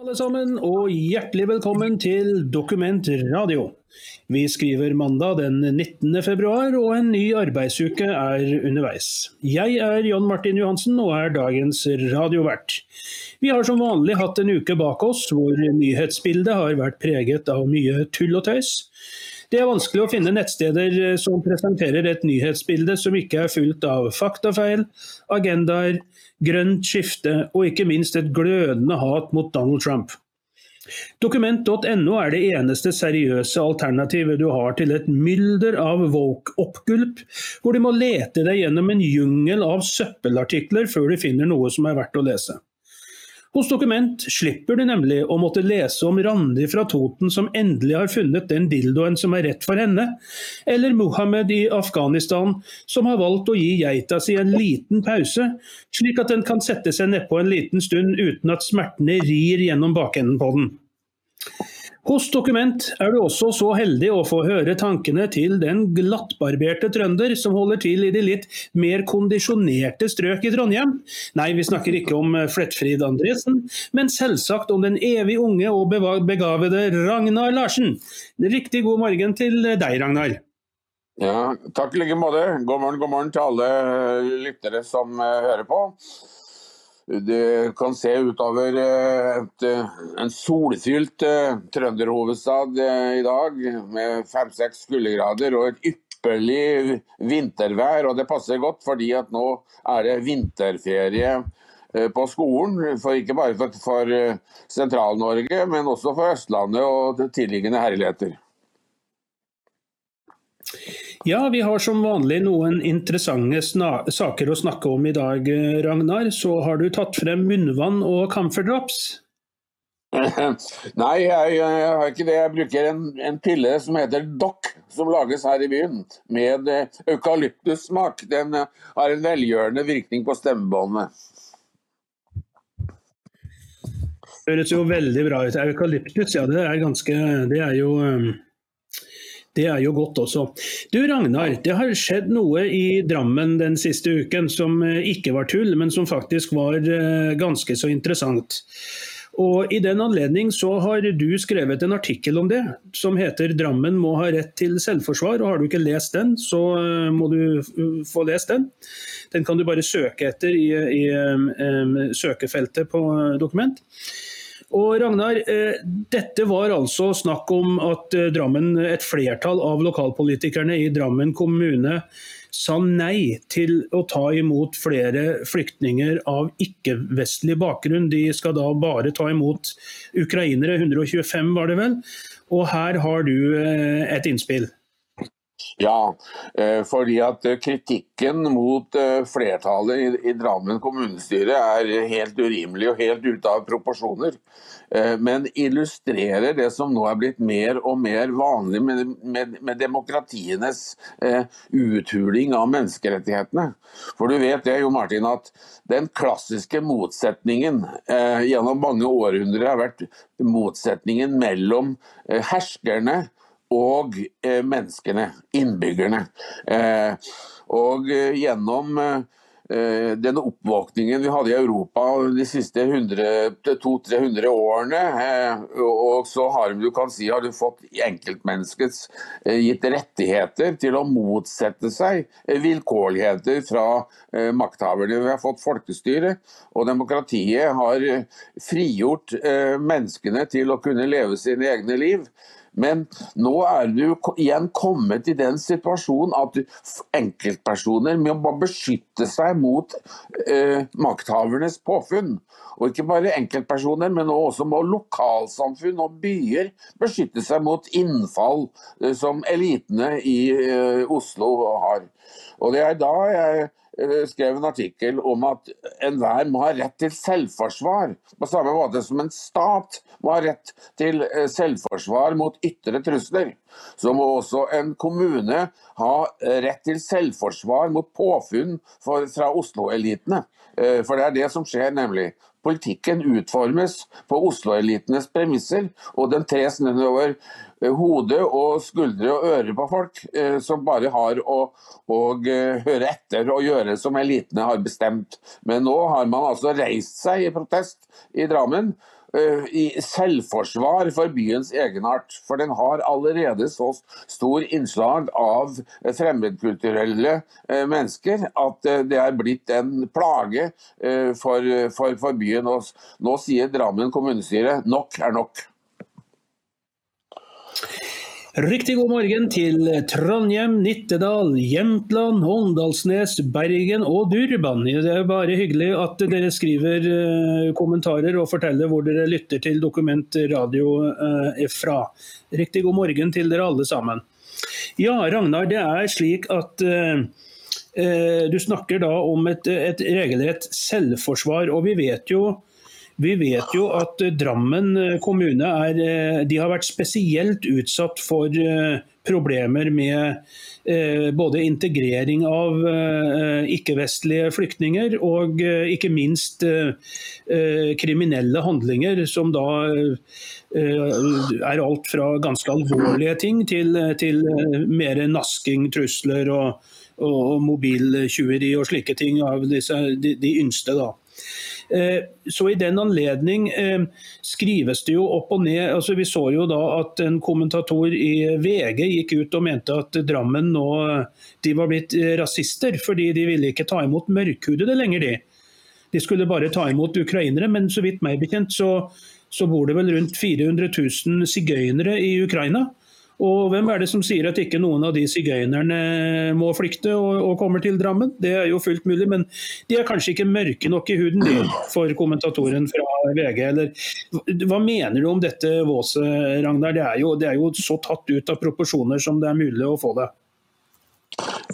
alle sammen, og hjertelig velkommen til Dokument radio. Vi skriver mandag den 19. februar, og en ny arbeidsuke er underveis. Jeg er John Martin Johansen og er dagens radiovert. Vi har som vanlig hatt en uke bak oss hvor nyhetsbildet har vært preget av mye tull og tøys. Det er vanskelig å finne nettsteder som presenterer et nyhetsbilde som ikke er fullt av faktafeil, agendaer, grønt skifte og ikke minst et glødende hat mot Donald Trump. Dokument.no er det eneste seriøse alternativet du har til et mylder av woke-oppgulp, hvor du må lete deg gjennom en jungel av søppelartikler før du finner noe som er verdt å lese. Hos Dokument slipper du nemlig å måtte lese om Randi fra Toten som endelig har funnet den dildoen som er rett for henne, eller Mohammed i Afghanistan som har valgt å gi geita si en liten pause, slik at den kan sette seg nedpå en liten stund uten at smertene rir gjennom bakenden på den. Hos Dokument er du også så heldig å få høre tankene til den glattbarberte trønder som holder til i de litt mer kondisjonerte strøk i Trondheim. Nei, vi snakker ikke om Flettfrid Andresen, men selvsagt om den evig unge og begavede Ragnar Larsen. Riktig god morgen til deg, Ragnar. Ja, takk i like måte. God morgen, god morgen til alle lyttere som eh, hører på. Du kan se utover eh, et, eh, en solfylt uh, trønderhovedstad i dag med fem-seks kuldegrader og et ypperlig vintervær. Og det passer godt fordi at nå er det vinterferie på skolen. For ikke bare for, for Sentral-Norge, men også for Østlandet og tilliggende herligheter. Ja, vi har som vanlig noen interessante saker å snakke om i dag, Ragnar. Så har du tatt frem munnvann og camphor drops? Nei, jeg, jeg, har ikke det. Jeg bruker en, en, pille som heter Doc, som lages her i byen. Med eh, eukalyptussmak. Den eh, har en velgjørende virkning på stemmebåndet. Høres jo veldig bra ut. Eukalyptus, ja det er ganske Det er jo um det er jo godt også. Du Ragnar, det har skjedd noe i Drammen den siste uken som eh, ikke var tull, men som faktisk var eh, ganske så interessant. Og I den anledning har du skrevet en artikkel om det, som heter 'Drammen må ha rett til selvforsvar'. og Har du ikke lest den, så eh, må du få lest den. Den kan du bare søke etter i, i um, søkefeltet på dokument. Og Ragnar, eh, dette var altså snakk om at eh, Drammen, et flertall av lokalpolitikerne i Drammen kommune sa nei til å ta imot flere flyktninger av ikke-vestlig bakgrunn. De skal da bare ta imot ukrainere, 125 var det vel. Og her har du eh, et innspill. Ja, eh, fordi at eh, kritikken mot eh, flertallet i Drammen kommunestyre er helt urimelig og helt ute av proporsjoner. Men illustrerer det som nå er blitt mer og mer vanlig med, med, med demokratienes uthuling av menneskerettighetene. For du vet det, Jo Martin, at den klassiske motsetningen gjennom mange århundrer har vært motsetningen mellom herskerne og eh, menneskene, innbyggerne. Eh, og eh, gjennom denne oppvåkningen vi hadde i Europa de siste 200-300 årene, og så har du kan si, har du fått enkeltmenneskets gitt rettigheter til å motsette seg vilkårligheter fra makthaverne. Vi har fått folkestyre, og demokratiet har frigjort menneskene til å kunne leve sine egne liv. Men nå er du igjen kommet i den situasjonen at enkeltpersoner må beskytte seg mot eh, makthavernes påfunn. Og ikke bare enkeltpersoner, men også må lokalsamfunn og byer beskytte seg mot innfall eh, som elitene i eh, Oslo har. Og det er da jeg skrev en artikkel om at enhver må ha rett til selvforsvar. På samme måte som en stat må ha rett til eh, selvforsvar mot ytre trusler. Så må også en kommune ha eh, rett til selvforsvar mot påfunn fra Oslo-elitene. For det er det som skjer, nemlig. Politikken utformes på Oslo-elitenes premisser, og den tres nedover Eh, hode og skuldre og ører på folk eh, som bare har å, å eh, høre etter og gjøre som elitene har bestemt. Men nå har man altså reist seg i protest i Drammen uh, i selvforsvar for byens egenart. For den har allerede så stor innslag av fremmedkulturelle mennesker at det er blitt en plage for, for, for, byen. Nå sier Drammen kommunestyre nok er nok. Riktig god morgen til Trondheim, Nittedal, Jämtland, Åndalsnes, Bergen og Durban. Det er bare hyggelig at dere skriver eh, kommentarer og forteller hvor dere lytter til Dokument radio eh, fra. Riktig god morgen til dere alle sammen. Ja, Ragnar, det er slik at uh, du snakker da om et, et regelrett selvforsvar, og vi vet jo vi vet jo at eh, Drammen eh, kommune er, eh, har vært spesielt utsatt for problemer med både integrering av ikke-vestlige flyktninger og ikke minst kriminelle handlinger, som da er alt fra ganske alvorlige ting til, til mer nasking, trusler og, og mobiltyveri og slike ting av disse, de, de yngste. da. Eh, så I den anledning eh, skrives det jo opp og ned. altså Vi så jo da at en kommentator i VG gikk ut og mente at Drammen nå de var blitt rasister, fordi de ville ikke ta imot mørkhudede lenger. De De skulle bare ta imot ukrainere, men så vidt meg bekjent så, så bor det vel rundt 400 000 sigøynere i Ukraina. Og hvem er det som sier at ikke noen av de sigøynerne må flykte og, og, kommer til Drammen? Det er jo fullt mulig, men de er kanskje ikke mørke nok i huden de, for kommentatoren fra VG. Eller, hva mener du om dette våset, Ragnar? Det er, jo, det er jo så tatt ut av proporsjoner som det er mulig å få det.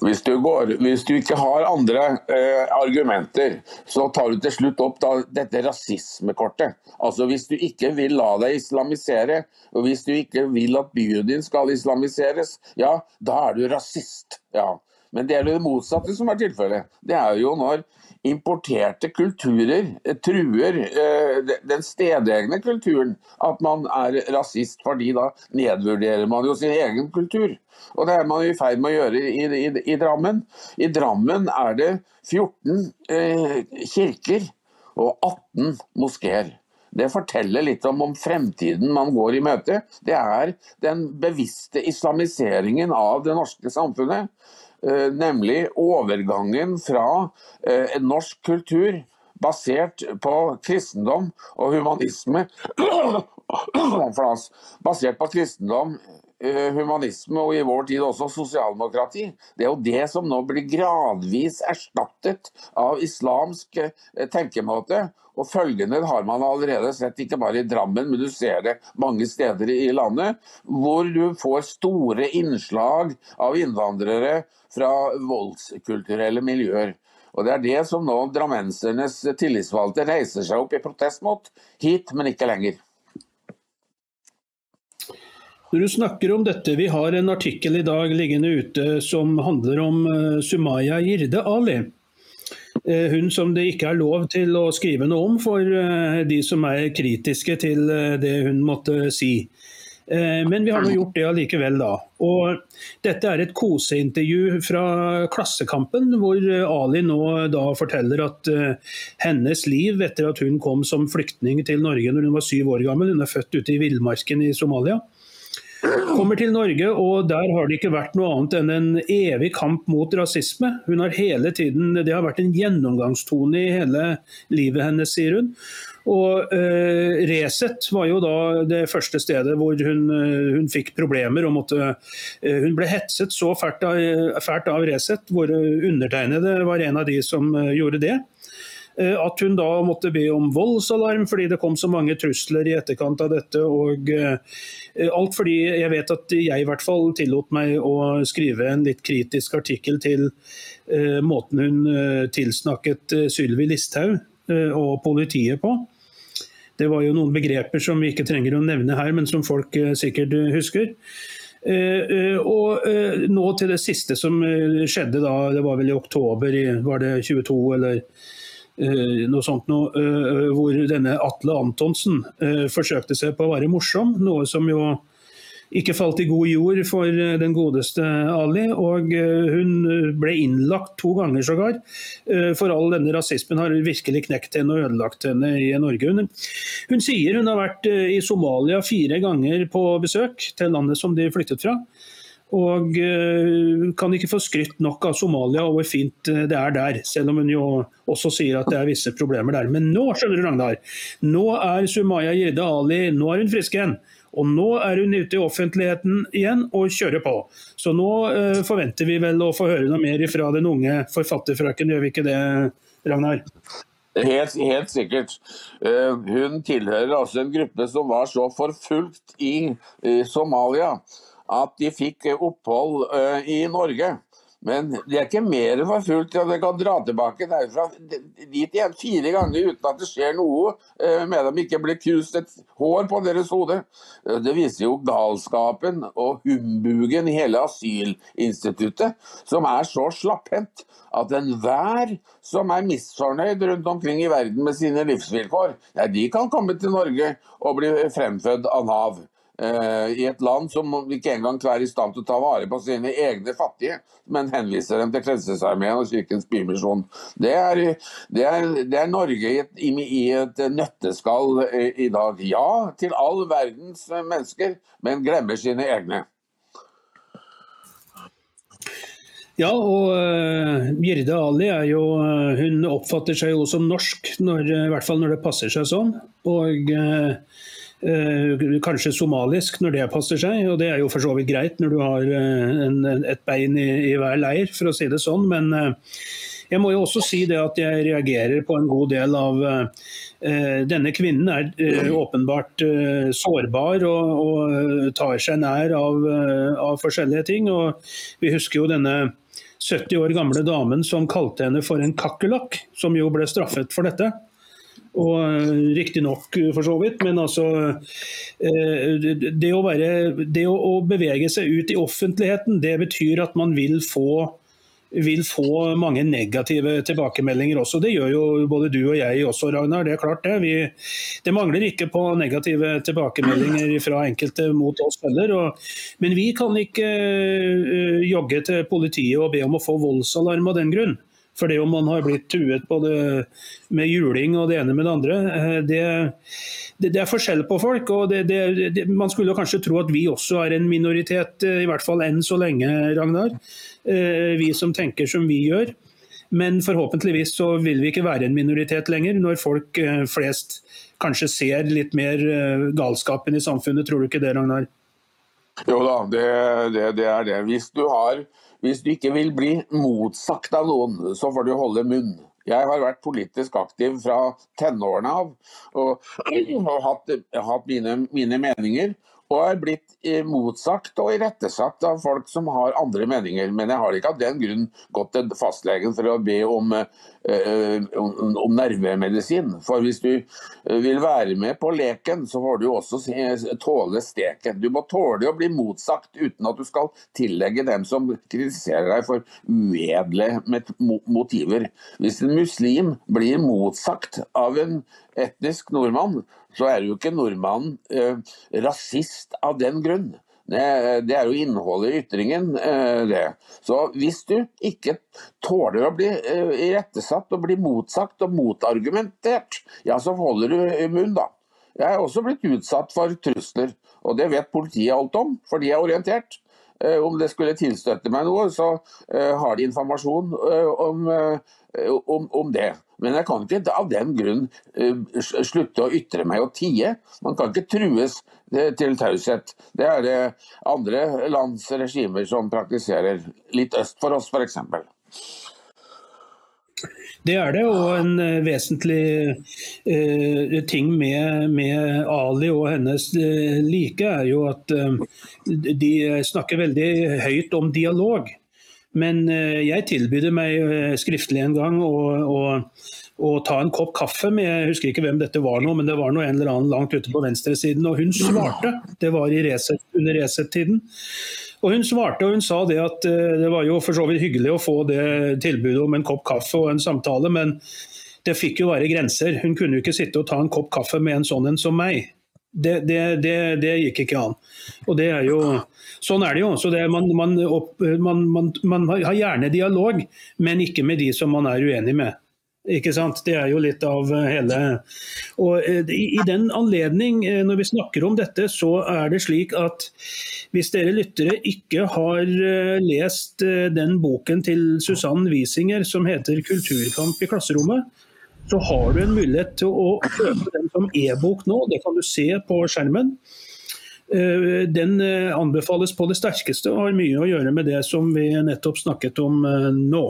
Hvis du, går, hvis du, ikke har andre eh, argumenter, så tar du til slutt opp da, dette rasismekortet. Altså Hvis du ikke vil la deg islamisere, og hvis du ikke vil at byen din skal islamiseres, ja, da er du rasist. Ja. Men det er det motsatte som er tilfellet. Det er jo når importerte kulturer eh, truer eh, den stedegne kulturen, at man er rasist. fordi da nedvurderer man jo sin egen kultur. Og det er man i ferd med å gjøre i, i, i Drammen. I Drammen er det 14 eh, kirker og 18 moskeer. Det forteller litt om, om fremtiden man går i møte. Det er den bevisste islamiseringen av det norske samfunnet. Eh, nemlig overgangen fra eh, en norsk kultur basert på kristendom og humanisme Basert på kristendom, humanisme og i vår tid også sosialdemokrati. Det er jo det som nå blir gradvis erstattet av islamsk tenkemåte. Og følgende har man allerede sett, ikke bare i Drammen, men du ser det mange steder i landet, hvor du får store innslag av innvandrere fra voldskulturelle miljøer. Og Det er det som nå drammensernes tillitsvalgte reiser seg opp i protest mot. Hit, men ikke lenger. Når du snakker om dette, Vi har en artikkel i dag liggende ute som handler om eh, Sumaya Jirde Ali. Eh, hun som det ikke er lov til å skrive noe om for eh, de som er kritiske til det hun måtte si. Men vi har nå gjort det allikevel, da. Og dette er et koseintervju fra Klassekampen, hvor Ali nå da forteller at hennes liv etter at hun kom som flyktning til Norge når hun var syv år gammel, hun er født ute i villmarken i Somalia, kommer til Norge, og der har det ikke vært noe annet enn en evig kamp mot rasisme. Hun har hele tiden, Det har vært en gjennomgangstone i hele livet hennes, sier hun. Og eh, Resett var jo da det første stedet hvor hun, uh, hun fikk problemer. og måtte, eh, Hun ble hetset så fælt av, fælt av Resett, hvor undertegnede var en av de som gjorde det. Eh, at hun da måtte be om voldsalarm fordi det kom så mange trusler i etterkant av dette. og eh, Alt fordi jeg vet at jeg i hvert fall tillot meg å skrive en litt kritisk artikkel til eh, måten hun tilsnakket Sylvi Listhaug og politiet på. Det var jo noen begreper som vi ikke trenger å nevne her, men som folk sikkert husker. og nå til det siste som skjedde da, det var vel i oktober, var det 22 eller noe sånt noe, hvor denne Atle Antonsen eh, forsøkte seg på å være morsom. Noe som jo ikke falt i god jord for eh, den godeste Ali. Og eh, hun ble innlagt to ganger sågar. For all denne rasismen har virkelig knekt henne og ødelagt henne i Norge. Hun, hun sier hun har vært i Somalia fire ganger på besøk til landet som de flyttet fra. Og kan ikke få skrytt nok av Somalia og hvor fint det er der. Selv om hun jo også sier at det er visse problemer der. Men nå skjønner du Ragnar, nå er Sumaya Jirde Ali nå er hun frisk igjen. Og nå er hun ute i offentligheten igjen og kjører på. Så nå uh, forventer vi vel å få høre noe mer fra den unge forfatterfrøken, gjør vi ikke det, Ragnar? Helt, helt sikkert. Uh, hun tilhører altså en gruppe som var så forfulgt i Somalia at de fikk opphold uh, i Norge. Men de er ikke mer forfulgt til at de kan dra tilbake derfra dit igjen fire ganger uten at det skjer noe eh, med dem. Ikke blir knust et hår på deres hode. Eh, det viser jo galskapen og humbugen i hele asylinstituttet, som er så slapphendt at enhver som er misfornøyd rundt omkring i verden med sine livsvilkår, ja, de kan komme til Norge og bli fremfødt av Nav. Eh, i et land som ikke engang klarer i stand til å ta vare på sine egne fattige, men henviser dem til Frelsesarmeen og Kirkens Bymisjon. Det er, det, er, det er, Norge i et, i, et nøtteskall i, i dag. Ja til all verdens mennesker, men glemmer sine egne. Ja, og uh, Ali er jo Hun oppfatter seg jo som norsk, når, i hvert fall når det passer seg sånn. Og uh, Eh, kanskje somalisk når det passer seg, og det er jo for så vidt greit når du har eh, en, et bein i, i, hver leir, for å si det sånn. Men eh, jeg må jo også si det at jeg reagerer på en god del av denne kvinnen er åpenbart sårbar og, og tar seg nær av, av, forskjellige ting. Og vi husker jo denne 70 år gamle damen som kalte henne for en kakerlakk, som jo ble straffet for dette. Og eh, Riktignok, for så vidt, men altså eh, det å, være, det å bevege seg ut i offentligheten, det betyr at man vil få vil få mange negative tilbakemeldinger også. Det gjør jo både du og jeg også, Ragnar. Det er klart det. Vi, det mangler ikke på negative tilbakemeldinger fra enkelte mot oss heller. Og, men vi kan ikke jogge til politiet og be om å få voldsalarm av den grunn. For det om man har blitt tuet både med juling og det ene med det andre, eh, det, det, det er forskjell på folk. og det, Man skulle kanskje tro at vi også er en minoritet, eh, i hvert fall enn så lenge, Ragnar. Eh, vi som tenker som vi gjør. Men forhåpentligvis så vil vi ikke være en minoritet lenger, når folk flest kanskje ser litt mer galskapen i samfunnet. Tror du ikke det, Ragnar? Jo da, det, det, det er det. Hvis du har hvis du ikke vil bli motsagt av noen, så får du holde munn. Jeg har vært politisk aktiv fra tenårene av og, og hatt, hatt mine, mine, meninger og er blitt eh, motsagt og irettesatt av folk som har andre meninger. Men jeg har ikke av den grunn gått til fastlegen for å be om, øh, om, om nervemedisin. For hvis du vil være med på leken, så får du også tåle steken. Du må tåle å bli motsagt uten at du skal tillegge dem som kritiserer deg for uedle motiver. Hvis en muslim blir motsagt av en etnisk nordmann, så er jo ikke nordmannen eh, rasist av den grunn. Det, det, er jo innholdet i ytringen, eh, det. Så hvis du ikke tåler å bli eh, irettesatt og bli motsagt og motargumentert, ja, så holder du munn, da. Jeg er også blitt utsatt for trusler, og det vet politiet alt om, for de er orientert. Eh, om det skulle tilstøtte meg noe, så har de informasjon om, om, om det. Men jeg kan ikke av den grunn slutte å ytre meg og tie. Man kan ikke trues til taushet. Det er det andre lands regimer som praktiserer. Litt øst for oss, f.eks. Det er det, og en vesentlig eh, ting med, med, Ali og hennes like er jo at de snakker veldig høyt om dialog. Men jeg tilbydde meg skriftlig en gang å, å, å, ta en kopp kaffe med Jeg husker ikke hvem dette var nå, men det var noe en eller annen langt ute på venstresiden. Og hun svarte. Det var reset, under Resett-tiden. Og Hun svarte og hun sa det at eh, det var jo for så vidt hyggelig å få det tilbudet om en kopp kaffe og en samtale, men det fikk jo være grenser. Hun kunne jo ikke sitte og ta en kopp kaffe med en sånn en som meg. Det, det, det, det, gikk ikke an. Og det er jo, Sånn er det jo. Så man, man, opp, man, man, har gjerne dialog, men ikke med de som man er uenig med. Ikke sant? Det er jo litt av hele Og I den anledning, når vi snakker om dette, så er det slik at hvis dere lyttere ikke har lest den boken til Susann Wiesinger som heter 'Kulturkamp i klasserommet', så har du en mulighet til å kjøpe den som e-bok nå. Det kan du se på skjermen. Eh, den eh, anbefales på det sterkeste og har mye å gjøre med det som vi nettopp snakket om eh, nå.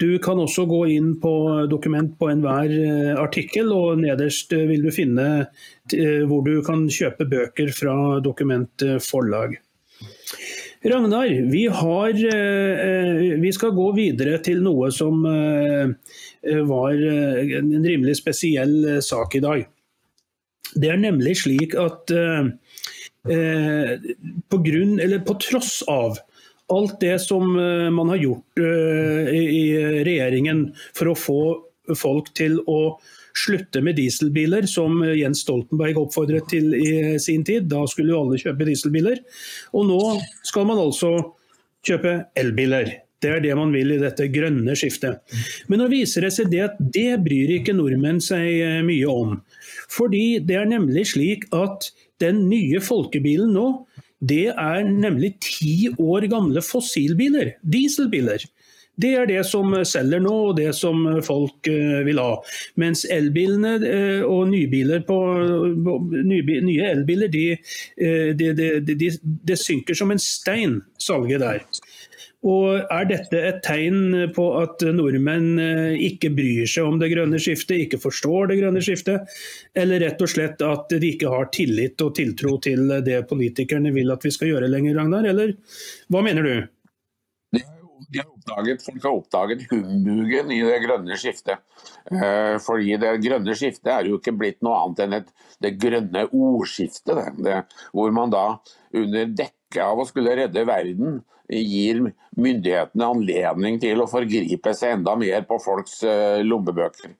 Du kan også gå inn på dokument på enhver artikkel, og nederst vil du finne hvor du kan kjøpe bøker fra Dokument forlag. Ragnar, vi, har, vi skal gå videre til noe som Eh, var eh, en rimelig spesiell eh, sak i dag. Det er nemlig slik at på, grunn, på tross av alt det som man har gjort i regjeringen for å få folk til å slutte med dieselbiler, som Jens Stoltenberg oppfordret til i sin tid. Da skulle jo alle kjøpe dieselbiler. Og nå skal man altså kjøpe elbiler. Det er det man vil i dette grønne skiftet. Men nå viser det seg det at det bryr ikke nordmenn seg eh, mye om. Fordi det er nemlig slik at den nye folkebilen nå, det er nemlig ti år gamle fossilbiler. Dieselbiler. Det er det som selger nå, og det som folk eh, vil ha. Mens elbilene eh, og nybiler på, nye elbiler, de, de, de, de synker som en stein, salget der. Og Er dette et tegn på at nordmenn eh, ikke bryr seg om det grønne skiftet, ikke forstår det grønne skiftet, eller rett og slett at de ikke har tillit og tiltro til det politikerne vil at vi skal gjøre lenger, Ragnar? Eller hva mener du? De har oppdaget, folk har oppdaget humbugen i det grønne skiftet. Eh, fordi det grønne skiftet er jo ikke blitt noe annet enn et, det grønne ordskiftet. Det, det, hvor man da under dekke av å skulle redde verden gir myndighetene anledning til å forgripe seg enda mer på folks uh, lommebøker.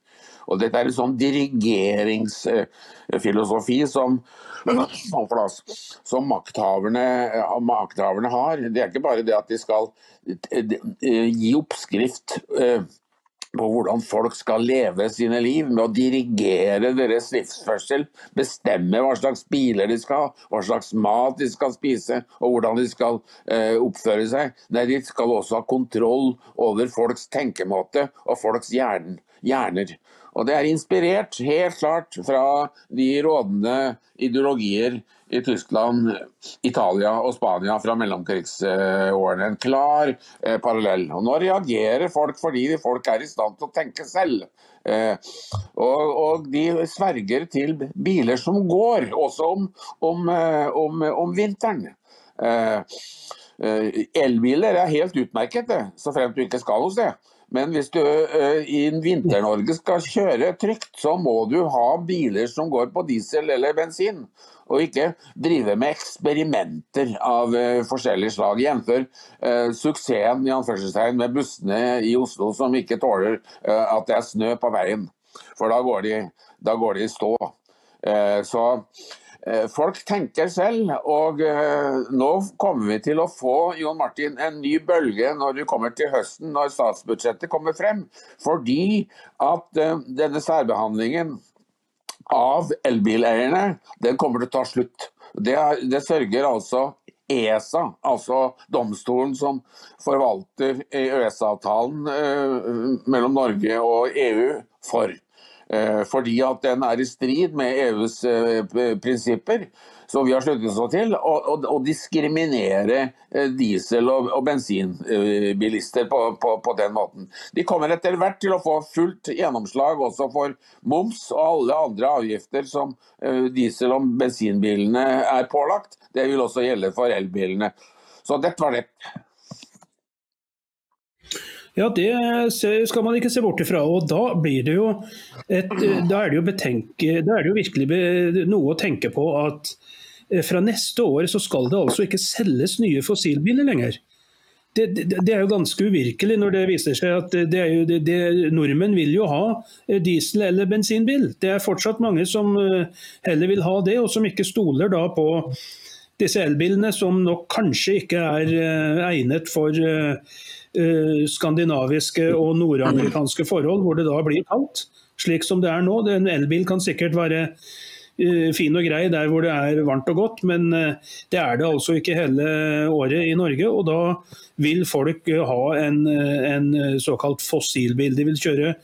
Og Dette er en sånn dirigeringsfilosofi som, som makthaverne, makthaverne, har. Det er ikke bare det at de skal gi oppskrift på hvordan folk skal leve sine liv, med å dirigere deres livsførsel, bestemme hva slags biler de skal ha, hva slags mat de skal spise og hvordan de skal eh, oppføre seg. Nei, de skal også ha kontroll over folks tenkemåte og folks hjerner. Og det er inspirert helt klart fra de rådende ideologier i Tyskland, Italia og Spania fra mellomkrigsårene. En klar eh, parallell. Og Nå reagerer folk fordi folk er i stand til å tenke selv. Eh, og, og, de sverger til biler som går, også om, om, eh, om, om vinteren. Eh, eh, elbiler er helt utmerket, så fremt du ikke skal hos det. Men hvis du uh, i Vinter-Norge skal kjøre trygt, så må du ha biler som går på diesel eller bensin og ikke drive med eksperimenter av uh, forskjellig slag. Jf. Uh, suksessen i anførselstegn med bussene i Oslo som ikke tåler uh, at det er snø på veien. For da går de, da går de i stå. så Folk tenker selv, og nå kommer vi til å få Jon Martin, en ny bølge når vi kommer til høsten, når statsbudsjettet kommer frem. Fordi at denne særbehandlingen av elbileierne, den kommer til å ta slutt. Det, det sørger altså ESA, altså domstolen som forvalter EØS-avtalen eh, mellom Norge og EU, for. Eh, fordi at den er i strid med EUs eh, prinsipper som vi har sluttet oss til, å diskriminere eh, diesel- og, og bensinbilister på, på, på, den måten. De kommer etter hvert til å få fullt gjennomslag også for moms og alle andre avgifter som eh, diesel- og bensinbilene er pålagt. Det vil også gjelde for elbilene. Så dette var det. Ja, det skal man ikke se bort ifra. og Da blir det jo, et, da er det jo, betenke, da er det jo virkelig noe å tenke på at Eh, fra neste år så skal det altså ikke selges nye fossilbiler lenger. det, det, det, er jo ganske uvirkelig når det viser seg at det er jo, det, nordmenn vil jo ha diesel- eller bensinbil. Det er fortsatt mange som heller vil ha det, og som ikke stoler da på disse elbilene, som nok kanskje ikke er egnet for skandinaviske og nordamerikanske forhold, hvor det da blir kaldt. Slik som det er nå. En elbil kan sikkert være Eh, fin og grei der hvor det er varmt og godt, men eh, det er det altså ikke hele året i Norge. Og da vil folk eh, ha en, en såkalt fossilbil. De vil kjøre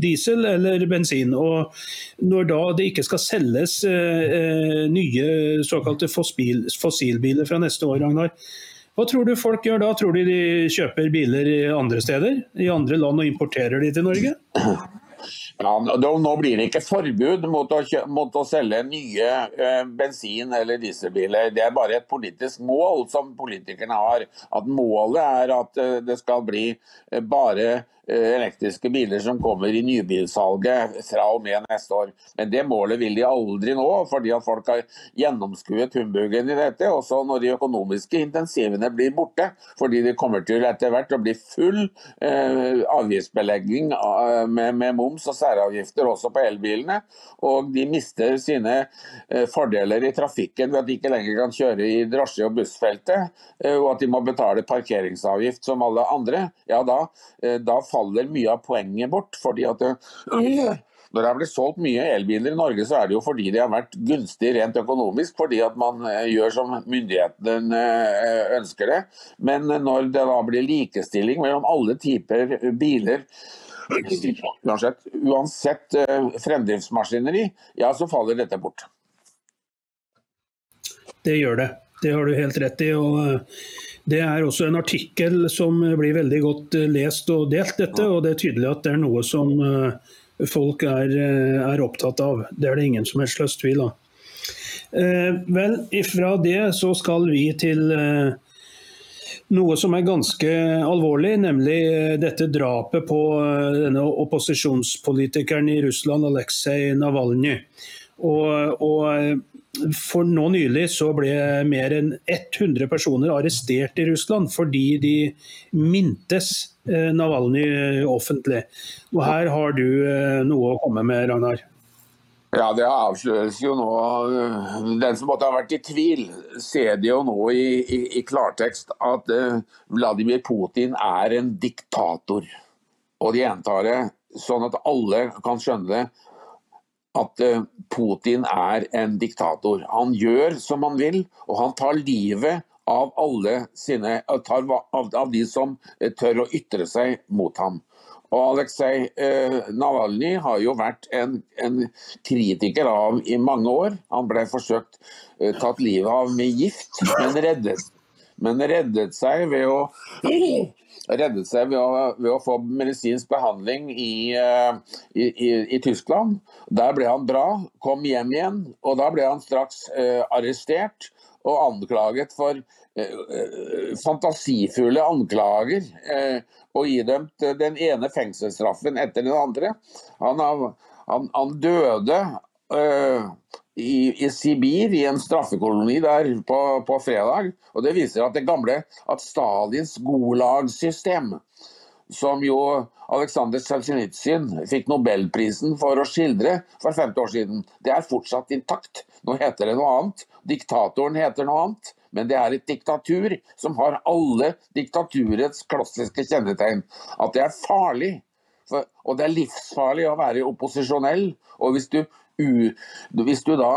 diesel eller bensin. Og når da det ikke skal selges eh, nye såkalte fossil, fossilbiler fra neste år, Ragnar, hva tror du folk gjør da? Tror du de kjøper biler andre steder, i andre land og importerer de til Norge? Nå blir det ikke forbud mot å, mot å selge nye eh, bensin- eller dieselbiler. Det er bare et politisk mål som politikerne har. At Målet er at eh, det skal bli eh, bare elektriske biler som kommer i nybilsalget fra og med neste år. Men det målet vil de aldri nå, fordi at folk har gjennomskuet humbugen i dette. Også når de økonomiske intensivene blir borte. Fordi det kommer til etter hvert å bli full eh, avgiftsbelegging eh, med, med, moms og særavgifter også på elbilene. Og de mister sine eh, fordeler i trafikken ved at de ikke lenger kan kjøre i drosje- og bussfeltet, eh, og at de må betale parkeringsavgift som alle andre. Ja, da, eh, da faller mye av poenget bort. fordi at det, når det er blitt solgt mye elbiler i Norge, så er det jo fordi de har vært gunstige rent økonomisk. Fordi at man eh, gjør som myndighetene eh, ønsker det. Men når det da blir likestilling mellom alle typer biler, uansett, uansett fremdriftsmaskineri, ja, så faller dette bort. Det gjør det. Det har du helt rett i. og det er også en artikkel som blir veldig godt eh, lest og delt, dette. Og det er tydelig at det er noe som eh, folk er, eh, er opptatt av. Det er det ingen som helst løst tvil av. vel, ifra det så skal vi til noe som er ganske alvorlig, nemlig dette drapet på denne opposisjonspolitikeren i Russland, Aleksej Navalnyj. Og, og, for nå nylig så ble mer enn 100 personer arrestert i Russland fordi de mintes eh, Navalnyj offentlig. Og Her har du eh, noe å komme med, Ragnar? Ja, Det avsløres jo nå. Den som måtte ha vært i tvil, ser det jo nå i, i, i klartekst at uh, Vladimir Putin er en diktator. Og de gjentar det sånn at alle kan skjønne det at eh, Putin er en diktator. Han gjør som han vil, og han tar livet av alle sine, tar av, av de som eh, tør å ytre seg mot ham. Og Aleksej eh, Navalnyj har jo vært en, en, kritiker av i mange år. Han ble forsøkt eh, tatt livet av med gift, men reddet, men reddet seg ved å seg ved å, ved å få medisinsk behandling i, eh, i, i, i, Tyskland. Der ble han bra, kom hjem igjen, og da ble han straks eh, arrestert og anklaget for eh, eh fantasifulle anklager. Eh, og idømt den ene fengselsstraffen etter den andre. Han, han, han døde eh, i, i, Sibir, i en straffekoloni der på, på, fredag. Og Det viser at det gamle at Stalins Gulag-system, som jo Aleksandr Tsjetsjenitsyn fikk nobelprisen for å skildre for 50 år siden, det er fortsatt intakt. Nå heter det noe annet. Diktatoren heter noe annet. Men det er et diktatur som har alle diktaturets klassiske kjennetegn. At det er farlig. For, og det er livsfarlig å være opposisjonell. Og hvis du hvis du da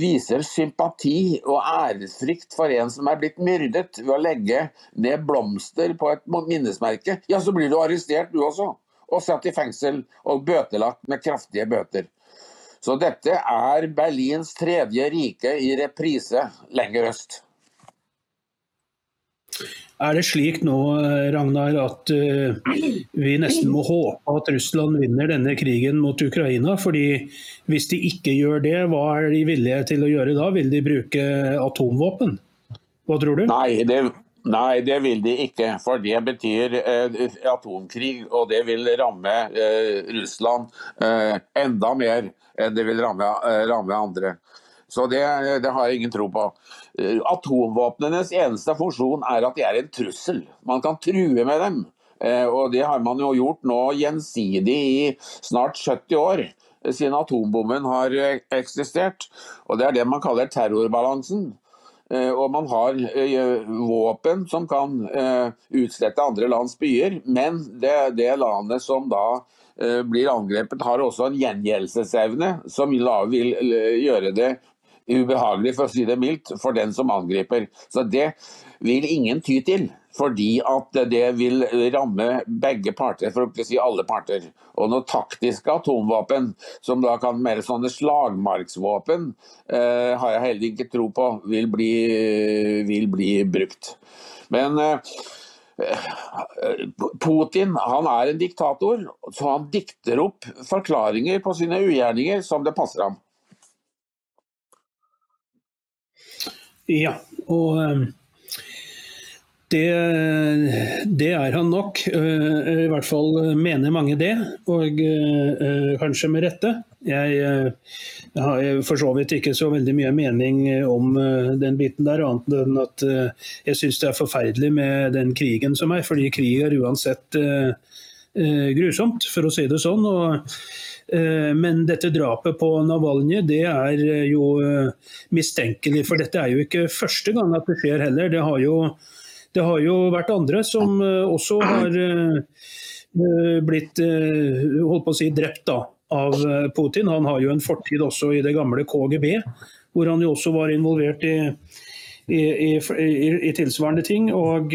viser sympati og æresfrykt for en som er blitt myrdet ved å legge ned blomster på et minnesmerke, ja, så blir du arrestert du også. Og satt i fengsel og bøtelagt med kraftige bøter. Så dette er Berlins tredje rike i reprise lenger øst. Er det slik nå, Ragnar, at uh, vi nesten må håpe at Russland vinner denne krigen mot Ukraina? Fordi hvis de ikke gjør det, hva er de villige til å gjøre da? Vil de bruke atomvåpen? Hva tror du? Nei, det, nei, det vil de ikke. For det betyr uh, atomkrig, og det vil ramme uh, Russland enda mer enn det vil ramme, ramme andre. Så det, det, har jeg ingen tro på. Eh, atomvåpnenes eneste funksjon er at de er en trussel. Man kan true med dem. Eh, og det har man jo gjort nå gjensidig i snart 70 år. Siden atombomben har eksistert. Og det er det man kaller terrorbalansen. Og man har våpen som kan utslette andre lands byer, men det, det landet som da blir angrepet, har også en gjengjeldelsesevne som vil gjøre det ubehagelig, for å si det mildt, for den som angriper. Så det vil ingen ty til. Fordi at det vil ramme begge parter, for å ikke si alle parter. Og noe taktiske atomvåpen, som da kan mer sånne slagmarksvåpen, eh, har jeg heller ikke tro på vil bli, vil bli brukt. Men eh, Putin han er en diktator, så han dikter opp forklaringer på sine ugjerninger som det passer ham. Ja, og ehm, det, det, er han nok. Eh, I hvert fall mener mange det, og eh, kanskje med rette. Jeg, eh, har for så vidt ikke så veldig mye mening om den biten der, annet enn at jeg syns det er forferdelig med den krigen som er, fordi krig er uansett grusomt, for å si det sånn. og Eh, men dette drapet på Navalny det er eh, jo eh, mistenkelig. For dette er jo ikke første gang at det skjer heller. Det har jo, det har jo vært andre som også har blitt holdt på å si, drept da, av Putin. Han har jo en fortid også i det gamle KGB, hvor han jo også var involvert i, i, i, i tilsvarende ting. og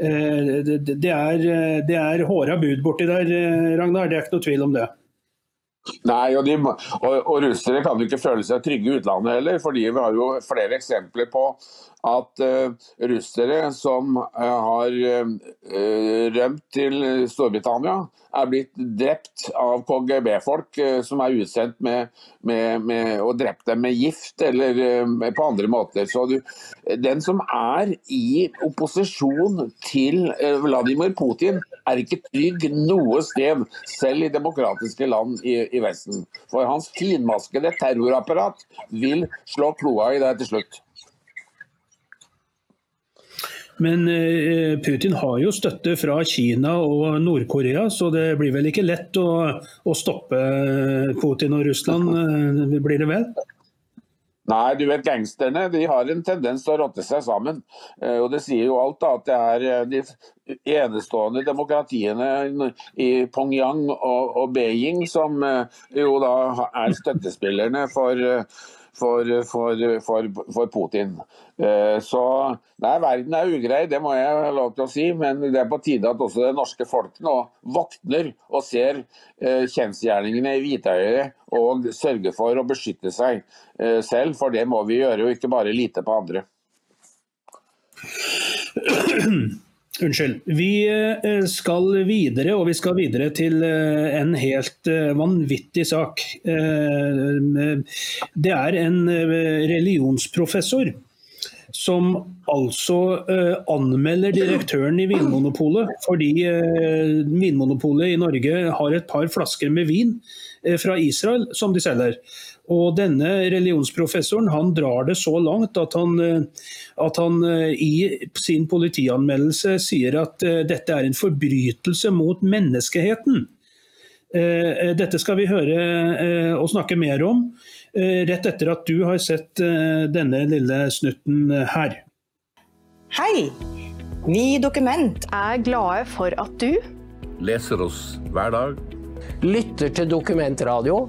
det er, det er håra bud borti der, Ragnar. Det er ikke noe tvil om det. Nei, og, de, og, og, russere kan jo ikke føle seg trygge i utlandet heller. fordi Vi har jo flere eksempler på at uh, russere som uh, har uh, rømt til Storbritannia, er blitt drept av KGB-folk som er utsendt med, med, med, og drept dem med gift eller på andre måter. Så du, Den som er i opposisjon til Vladimir Putin, er ikke trygg noe sted, selv i demokratiske land i, i Vesten. For hans finmaskede terrorapparat vil slå kloa i det til slutt. Men eh, Putin har jo støtte fra Kina og Nord-Korea, så det blir vel ikke lett å, å stoppe Putin og Russland, eh, blir det vel? Nei, du vet gangsterne de har en tendens til å rotte seg sammen. Eh, og Det sier jo alt da, at det er de enestående demokratiene i Pongyang og, og Beijing som jo da er støttespillerne for for, for, for, for Putin. Eh, så nei, verden er ugrei, det må jeg ha lov til å si. Men det er på tide at også det norske folk nå våkner og ser eh, kjensgjerningene i hvitøyet og sørger for å beskytte seg eh, selv. For det må vi gjøre, og ikke bare lite på andre. Unnskyld. Vi eh, skal videre, og vi skal videre til eh, en helt eh, vanvittig sak. Det er en religionsprofessor som altså anmelder direktøren i Vinmonopolet fordi Vinmonopolet i Norge har et par flasker med vin fra Israel som de selger. Og denne religionsprofessoren han drar det så langt at han, eh, at han eh, i sin politianmeldelse sier at eh, dette er en forbrytelse mot menneskeheten. Dette skal vi høre og snakke mer om rett etter at du har sett denne lille snutten her. Hei! Vi i Dokument er glade for at du Leser oss hver dag. Lytter til Dokumentradio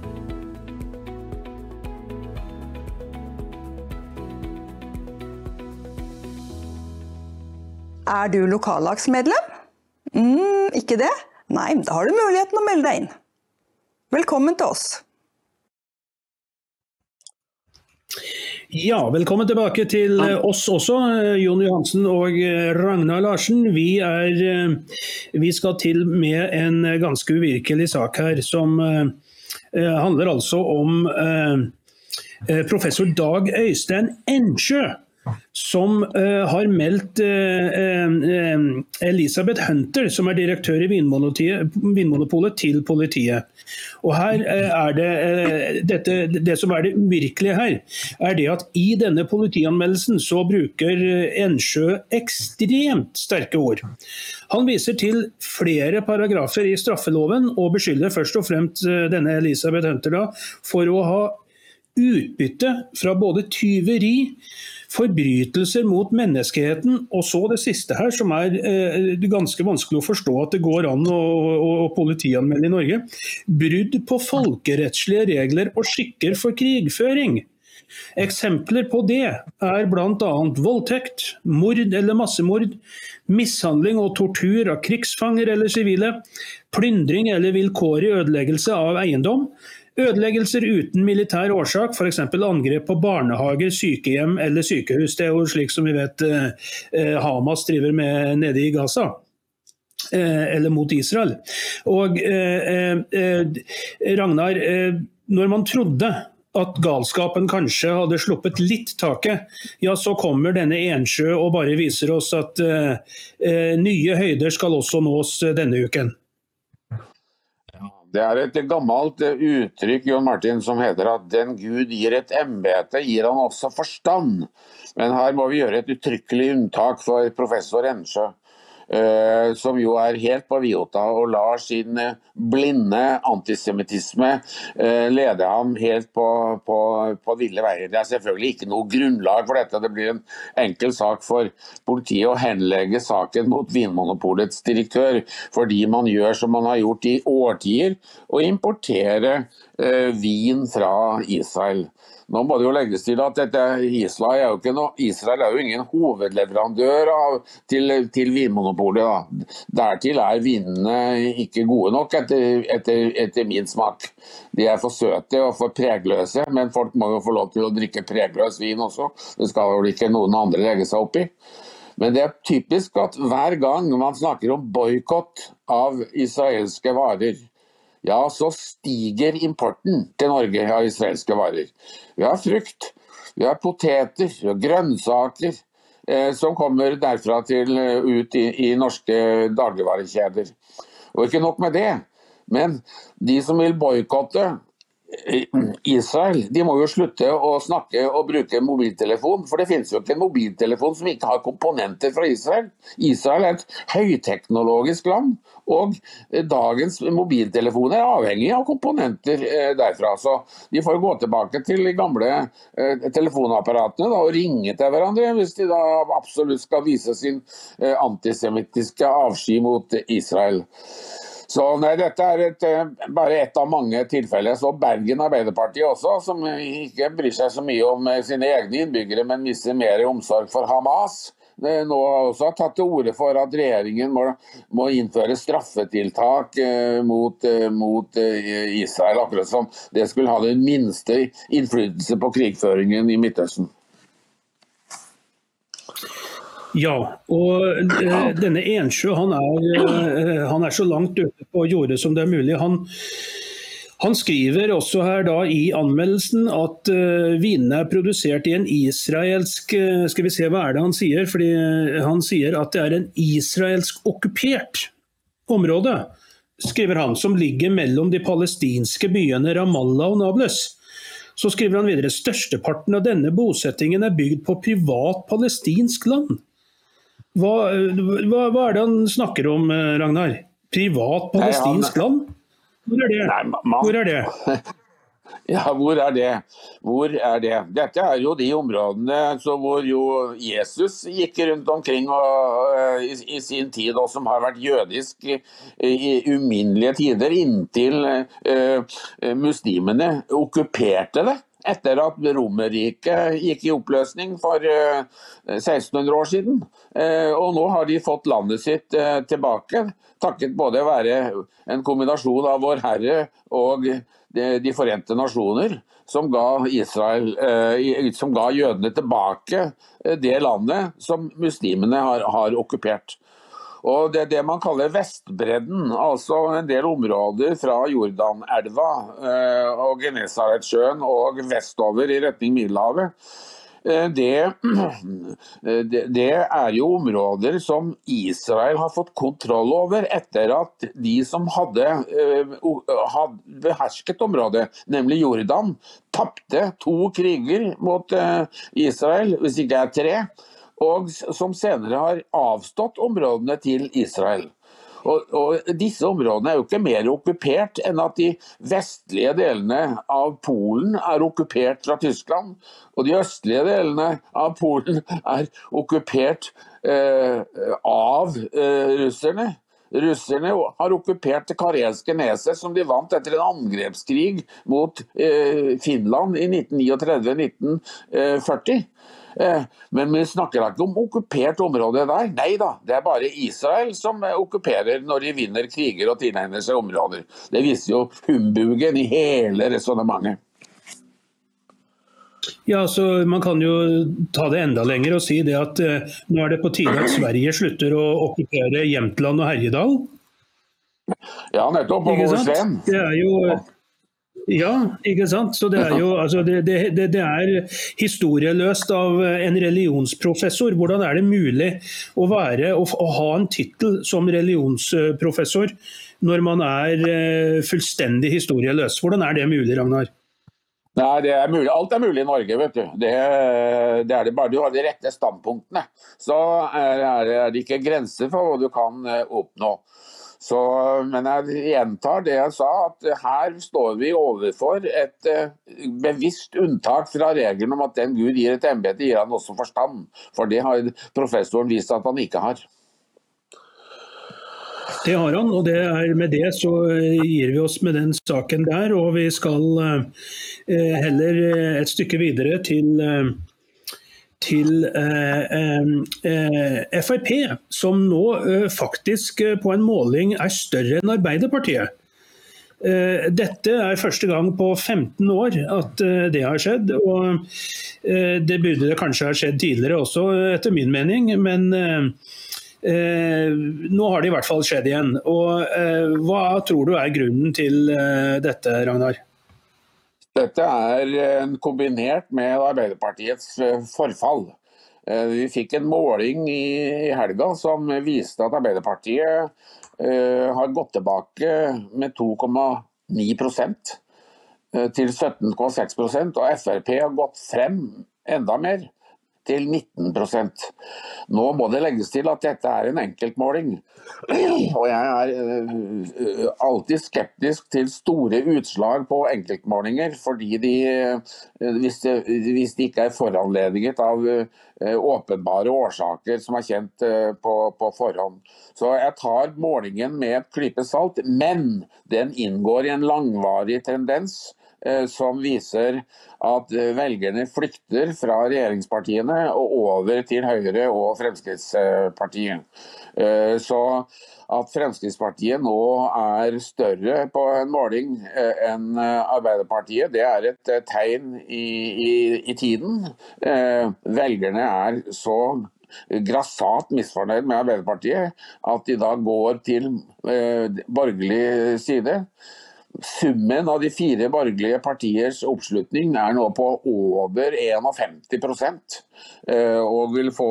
Er du lokallagsmedlem? mm, ikke det? Nei, da har du muligheten å melde deg inn. Velkommen til oss. Ja, velkommen tilbake til eh, oss også, eh, Jon Johansen og eh, Ragnar Larsen. Vi, er, vi skal til med en ganske uvirkelig sak her, som handler altså om professor Dag Øystein Ensjø som uh, har meldt uh, uh, Elisabeth Hunter, som er direktør i Vinmonopolet, til politiet. Og her er det, dette, det som er det uvirkelige her, er det at i denne politianmeldelsen så bruker Ensjø ekstremt sterke ord. Han viser til flere paragrafer i straffeloven og beskylder først og fremst denne Elisabeth Hunter da, for å ha utbytte fra både tyveri forbrytelser mot menneskeheten. Og så det siste her, som er eh, ganske vanskelig å forstå at det går an å, å, å politianmelde i Norge. Brudd på folkerettslige regler og skikker for krigføring. Eksempler på det er bl.a. voldtekt, mord eller massemord, mishandling og tortur av krigsfanger eller sivile, plyndring eller vilkårlig ødeleggelse av eiendom, Ødeleggelser uten militær årsak, f.eks. angrep på barnehager, sykehjem eller sykehus. Det er jo slik som vi vet eh, eh, Hamas driver med nede i Gaza. Eh, eller mot Israel. Og Ragnar, når man trodde at galskapen kanskje hadde sluppet litt taket, ja så kommer denne Ensjø og bare viser oss at nye høyder skal også nås denne uken. Det er et gammelt eh, uttrykk John Martin, som heter at den Gud gir et embete, gir han også forstand. Men her må vi gjøre et uttrykkelig unntak for professor Ensjø. Uh, som jo er helt på Viota og lar sin uh, blinde antisemittisme uh, lede ham helt på, på, på, ville veier. Det er selvfølgelig ikke noe grunnlag for dette. Det blir en enkel sak for politiet å henlegge saken mot Vinmonopolets direktør, fordi man gjør som man har gjort i årtier, å importere vin fra Israel. Nå må det jo legges til at dette, Israel, er jo noe, Israel er jo ingen hovedleverandør av, til, til Vinmonopolet. Da. Dertil er vinene ikke gode nok, etter, etter, etter, min smak. De er for søte og for pregløse, men folk må jo få lov til å drikke pregløs vin også. Det skal vel ikke noen andre legge seg opp i. Men det er typisk at hver gang man snakker om boikott av israelske varer, ja, så stiger importen til Norge av israelske varer. Vi har frukt, vi har poteter, har grønnsaker eh, som kommer derfra til eh, ut i, i norske dagligvarekjeder. Og ikke nok med det, men de som vil boikotte Israel de må jo slutte å snakke og bruke mobiltelefon, for det finnes jo ikke en mobiltelefon som ikke har komponenter fra Israel. Israel er et høyteknologisk land, og dagens mobiltelefoner er avhengig av komponenter eh, derfra. Så de får gå tilbake til de gamle eh, telefonapparatene da, og ringe til hverandre hvis de da absolutt skal vise sin eh, antisemittiske avsky mot Israel. Så nei, Dette er et, eh, bare ett av mange tilfeller. Så Bergen Arbeiderparti også, som ikke bryr seg så mye om eh, sine egne innbyggere, men viser mer omsorg for Hamas. Nå har også tatt til orde for at regjeringen må, må innføre straffetiltak eh, mot, eh, mot eh, Israel, akkurat som det skulle ha den minste innflytelse på krigføringen i Midtøsten. Ja, og uh, denne Ensjø han er, uh, han er, så langt ute på jordet som det er mulig. Han, han skriver også her da i anmeldelsen at uh, vinene er produsert i en israelsk Skal vi se, hva er det han sier? Fordi Han sier at det er en israelsk okkupert område, skriver han, som ligger mellom de palestinske byene Ramallah og Nablus. Så skriver han videre størsteparten av denne bosettingen er bygd på privat palestinsk land. Hva, hva, hva, er det han snakker om, eh, Ragnar? Privat palestinsk land? Hvor er det? Hvor er det? Ja, hvor er det? Hvor er det? Dette er jo de områdene hvor jo Jesus gikk rundt omkring og, uh, i, i, sin tid, og som har vært jødisk i, i uminnelige tider, inntil uh, muslimene okkuperte det. Etter at Romerriket gikk i oppløsning for 1600 år siden. Og nå har de fått landet sitt tilbake, takket både være en kombinasjon av Vår Herre og De forente nasjoner, som ga, Israel, som ga jødene tilbake det landet som muslimene har, har okkupert. Og Det er det man kaller Vestbredden, altså en del områder fra Jordanelva eh, og Genesaretsjøen og vestover i retning Middelhavet. Eh, det, det, er jo områder som Israel har fått kontroll over etter at de som hadde, eh, hadde behersket området, nemlig Jordan, tapte to kriger mot Israel, hvis ikke det er tre og som senere har avstått områdene til Israel. Og, og, Disse områdene er jo ikke mer okkupert enn at de vestlige delene av Polen er okkupert fra Tyskland, og de østlige delene av Polen er okkupert eh, av eh, russerne. Russerne har okkupert det karelske neset, som de vant etter en angrepskrig mot eh, Finland i 1939-1940. Eh, men vi snakker ikke om okkupert område der. Nei da, det er bare Israel som eh, okkuperer når de vinner kriger og tilegner seg områder. Det viser jo humbugen i hele resonnementet. Ja, så Man kan jo ta det enda lenger og si det at eh, nå er det på tide at Sverige slutter å okkupere Jämtland og Herjedal. Ja, nettopp. Og Vårsveen. Det er jo ja, ikke sant. Så det er jo altså det, det, det, er historieløst av en religionsprofessor. Hvordan er det mulig å, være, å, å ha en tittel som religionsprofessor når man er eh, fullstendig historieløs? Hvordan er det mulig, Ragnar? Nei, det er mulig. Alt er mulig i Norge, vet du. Det, det er det bare du har de rette standpunktene. Så er, er det ikke grenser for hva du kan eh, oppnå. Så, men jeg gjentar det jeg sa, at her står vi overfor et uh, bevisst unntak fra regelen om at den Gud gir et embete, gir han også forstand. For det har professoren vist at han ikke har. Det har han, og det er med det så gir vi oss med den saken der. Og vi skal uh, heller et stykke videre til til eh, eh, Frp, som nå eh, faktisk eh, på en måling er større enn Arbeiderpartiet. Eh, dette er første gang på 15 år at eh, det har skjedd. og Det burde det kanskje ha skjedd tidligere også, etter min mening. Men nå har det i hvert fall skjedd igjen. Og Hva tror du er grunnen til dette, Ragnar? Dette er kombinert med Arbeiderpartiets eh, forfall. Eh, vi fikk en måling i helga som viste at Arbeiderpartiet eh, har gått tilbake med 2,9% til 17,6% og Frp har gått frem enda mer til 19 Nå må det legges til at dette er en enkeltmåling. Og jeg er eh, alltid skeptisk til store utslag på enkeltmålinger, fordi de, eh, hvis, de, hvis de ikke er foranlediget av eh, åpenbare årsaker som er kjent på, på forhånd. Så jeg tar målingen med et klype salt, men den inngår i en langvarig tendens Eh, som viser at eh, velgerne flykter fra regjeringspartiene og over til Høyre og Fremskrittspartiet. Eh, så at Fremskrittspartiet nå er større på en måling enn Arbeiderpartiet, det er et tegn i, i, i tiden. Velgerne er så grassat misfornøyd med Arbeiderpartiet at de da går til borgerlig side. Summen av de fire borgerlige partiers oppslutning er nå på over 51 eh, og vil få,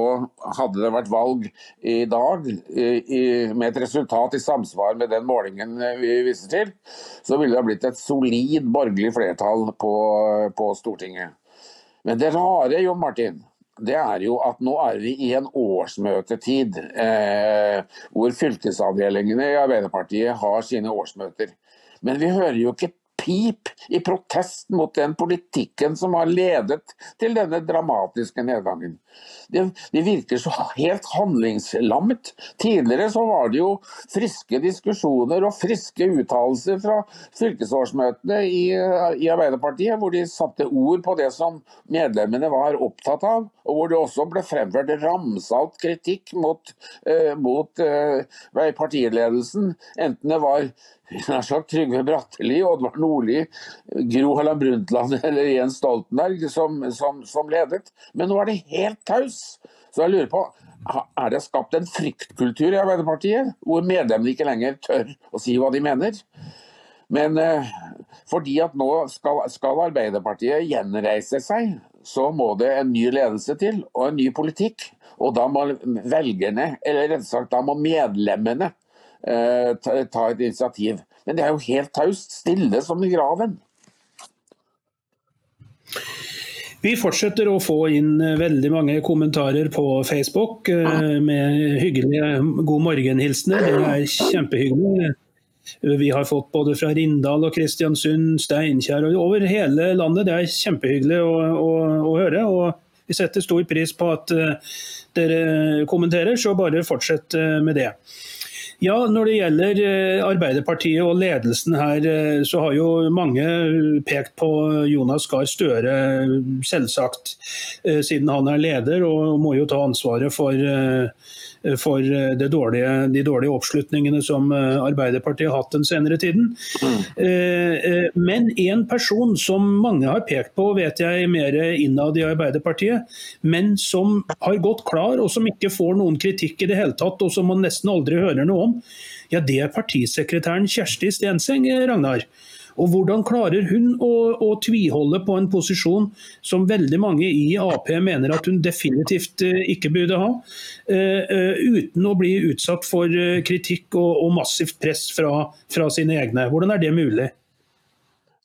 Hadde det vært valg i dag med et resultat i samsvar med den målingen vi viser til, så ville det blitt et solid borgerlig flertall på, på Stortinget. Men det rare, Jon Martin, det er jo at nå er vi i en årsmøtetid eh, hvor fylkesavdelingene i Arbeiderpartiet har sine årsmøter. Men vi hører jo ikke pip i protest mot den politikken som har ledet til denne dramatiske nedgangen. Det, de virker så helt handlingslammet. Tidligere så var det jo friske diskusjoner og friske uttalelser fra fylkesårsmøtene i, i, Arbeiderpartiet, hvor de satte ord på det som medlemmene var opptatt av, og hvor det også ble fremført ramsalt kritikk mot, eh, mot eh, partiledelsen, enten det var nær sagt Trygve Bratteli, Oddvar Nordli, Gro Harlem Brundtland eller Jens Stoltenberg som, som, som, ledet. Men nå er det helt taus. Så jeg lurer på, er det skapt en fryktkultur i Arbeiderpartiet, hvor medlemmene ikke lenger tør å si hva de mener? Men eh, fordi at nå skal, skal Arbeiderpartiet gjenreise seg, så må det en ny ledelse til, og en ny politikk. Og da må velgerne, eller rett sagt, da må medlemmene Eh, ta et initiativ. Men det er jo helt taust, stille som i graven. Vi fortsetter å få inn eh, veldig mange kommentarer på Facebook eh, med hyggelige god morgen-hilsener. Det er kjempehyggelig. Vi har fått både fra Rindal og Kristiansund, Steinkjer og over hele landet. Det er kjempehyggelig å, å, å høre. og Vi setter stor pris på at dere kommenterer, så bare fortsett med det. Ja, Når det gjelder eh, Arbeiderpartiet og ledelsen her, eh, så har jo mange pekt på Jonas Gahr Støre, selvsagt, eh, siden han er leder og må jo ta ansvaret for Eh, for eh, dårlige, de dårlige oppslutningene som eh, Arbeiderpartiet har hatt den senere tiden. Mm. Men en person som mange har pekt på, vet jeg mer innad i Arbeiderpartiet, men som har gått klar og som ikke får noen kritikk i det hele tatt, og som man nesten aldri hører noe om, ja det er partisekretæren Kjersti Stenseng, Ragnar. Og Hvordan klarer hun å, å, tviholde på en posisjon som veldig mange i Ap mener at hun definitivt eh, ikke burde ha, uh, uh, uten å bli utsatt for kritikk og, og massivt press fra, fra, sine egne? Hvordan er det mulig?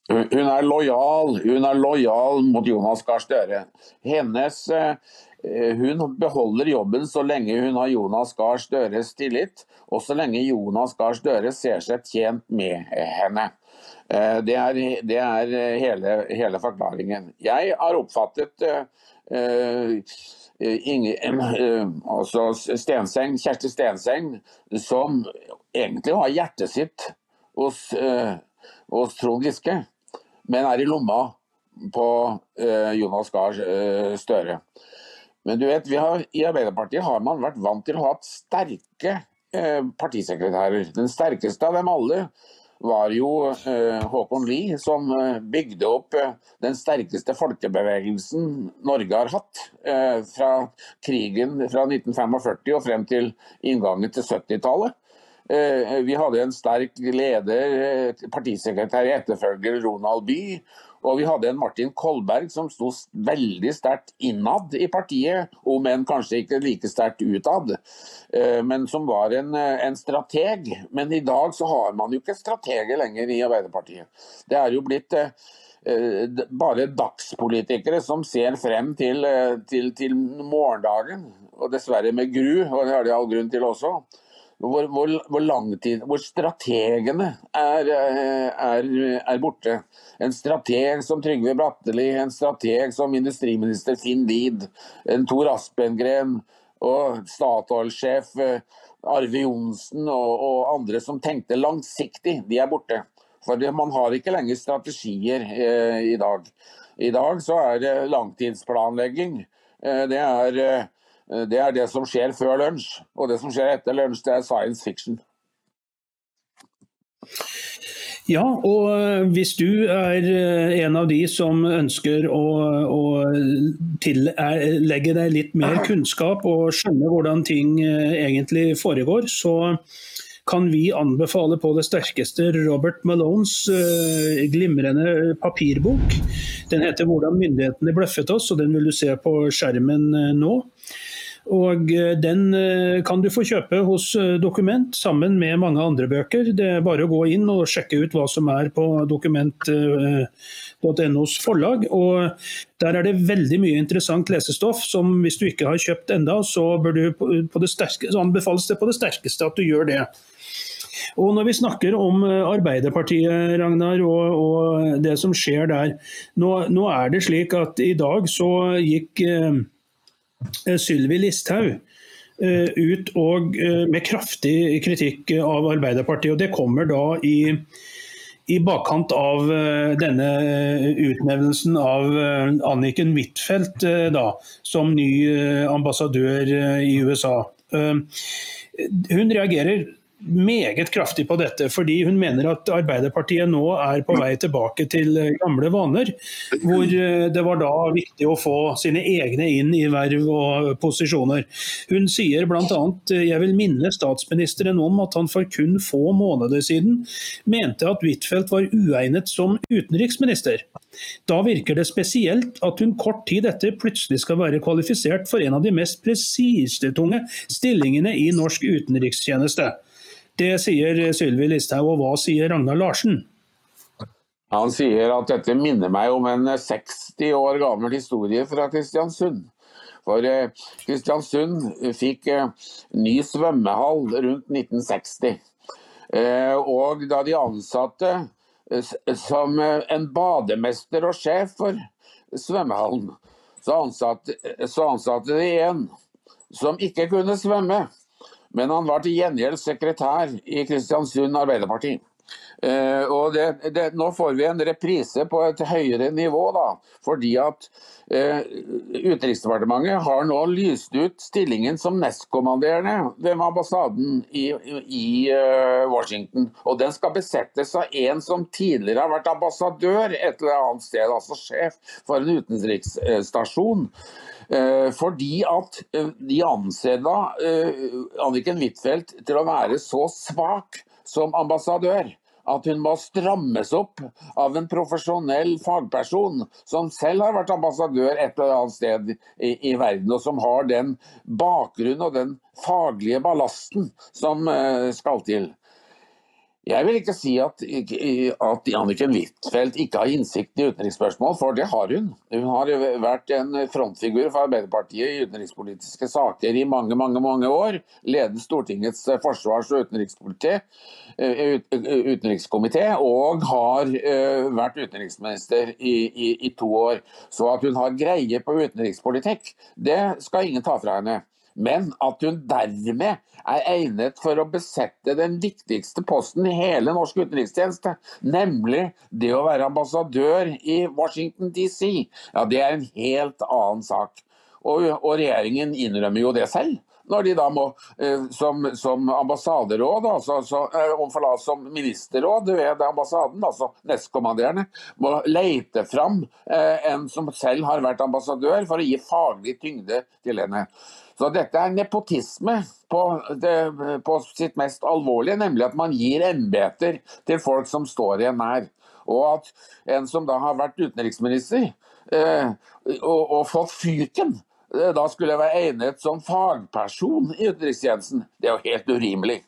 Hun er lojal hun er lojal mot Jonas Gahr Støre. Hennes hun beholder jobben så lenge hun har Jonas Gahr Støres tillit, og så lenge Jonas Gahr Støre ser seg tjent med henne. Eh, det er, det er eh, hele, hele, forklaringen. Jeg har oppfattet uh, Inge, uh, altså Stenseng, Kjersti Stenseng som egentlig har hjertet sitt hos, uh, hos Trond Giske, men er i lomma på Jonas Gahr Støre. Men du vet, har, I Arbeiderpartiet har man vært vant til å ha sterke partisekretærer. Den sterkeste av dem alle var jo eh, Håkon Lie, som eh, bygde opp eh, den sterkeste folkebevegelsen Norge har hatt. Fra krigen fra 1945 og frem til inngangen til 70-tallet. Vi hadde en sterk leder, partisekretær i etterfølger Ronald Bye, og vi hadde en Martin Kolberg som sto veldig sterkt innad i partiet, om enn kanskje ikke like sterkt utad. Eh, men som var en, eh, en, strateg. Men i dag så har man jo ikke strateger lenger i Arbeiderpartiet. Det er jo blitt eh, bare dagspolitikere som ser frem til, til, til morgendagen. Og dessverre med gru, og det har de all grunn til også hvor, hvor, hvor, langtid, hvor strategene er, er, er, borte. En strateg som Trygve Bratteli, en strateg som industriminister Finn Lied, en Tor Aspengren og Statoil-sjef eh, Arve Johnsen og, og, andre som tenkte langsiktig, de er borte. For man har ikke lenger strategier eh, i dag. I dag så er det langtidsplanlegging. Eh, det er eh, Eh, det er det som skjer før lunsj. Og det som skjer etter lunsj, det er science fiction. Ja, og eh, hvis du er eh, en av de som ønsker å, å legge deg litt mer kunnskap og skjønne hvordan ting egentlig foregår, så kan vi anbefale på det sterkeste Robert Malones glimrende papirbok. Den heter 'Hvordan myndighetene bløffet oss', og den vil du se på skjermen nå. Og eh, Den eh, kan du få kjøpe hos eh, Dokument sammen med mange andre bøker. Det er bare å gå inn og sjekke ut hva som er på dokument.nos forlag. og Der er det veldig mye interessant lesestoff som hvis du ikke har kjøpt enda, så, det sterke, så anbefales det på det sterkeste at du gjør det. Og Når vi snakker om Arbeiderpartiet Ragnar, og, og det som skjer der. Nå, nå, er det slik at i dag så gikk eh, Sylvi Listhaug ut og med kraftig kritikk av Arbeiderpartiet. og Det kommer da i i bakkant av denne utnevnelsen av Anniken Huitfeldt som ny ambassadør i USA. hun reagerer meget kraftig på dette, fordi hun mener at Arbeiderpartiet nå er på vei tilbake til gamle vaner. Hvor eh, det var da viktig å få sine egne inn i verv og posisjoner. Hun sier bl.a.: Jeg vil minne statsministeren om at han for kun få måneder siden mente at Huitfeldt var uegnet som utenriksminister. Da virker det spesielt at hun kort tid etter plutselig skal være kvalifisert for en av de mest prestigetunge stillingene i norsk utenrikstjeneste. Det sier Sylvi Listhaug, og hva sier Ragnar Larsen? Han sier at dette minner meg om en 60 år gammel historie fra Kristiansund. For eh, Kristiansund fikk eh, ny svømmehall rundt 1960. Eh, og da de ansatte som en bademester og sjef for svømmehallen, så ansatte, så ansatte de en som ikke kunne svømme. Men han var til gjengjeld sekretær i Kristiansund Arbeiderparti. Uh, og det, det, nå får vi en reprise på et høyere nivå, da, fordi at Utenriksdepartementet har nå lyst ut stillingen som nestkommanderende ved ambassaden i, i uh, Washington. Og den skal besettes av en som tidligere har vært ambassadør et eller annet sted, altså sjef for en utenriksstasjon. Eh, fordi at eh, de anser da eh, Anniken Huitfeldt til å være så svak som ambassadør at hun må strammes opp av en profesjonell fagperson som selv har vært ambassadør et eller annet sted i, i verden, og som har den bakgrunnen og den faglige ballasten som skal til. Jeg vil ikke si at, at Anniken Huitfeldt ikke har innsikt i utenriksspørsmål, for det har hun. Hun har vært en frontfigur for Arbeiderpartiet i utenrikspolitiske saker i mange mange, mange år. Ledet Stortingets forsvars- og utenrikskomité, og har vært utenriksminister i, i, i to år. Så at hun har greie på utenrikspolitikk, det skal ingen ta fra henne men at hun dermed er egnet for å besette den viktigste posten i hele norsk utenrikstjeneste, nemlig det å være ambassadør i Washington DC, ja, det er en helt annen sak. Og, og regjeringen innrømmer jo det selv når de da må, eh, som, som ambassaderåd, altså, så, eh, som ministerråd ved ambassaden, altså nestkommanderende, må leite fram eh, en som selv har vært ambassadør, for å gi faglig tyngde til henne. Så dette er nepotisme på, det, på sitt mest alvorlige, nemlig at man gir embeter til folk som står en nær. Og at en som da har vært utenriksminister eh, og, og, fått fyken, eh, da skulle være egnet som fagperson i utenrikstjenesten. Det er jo helt urimelig.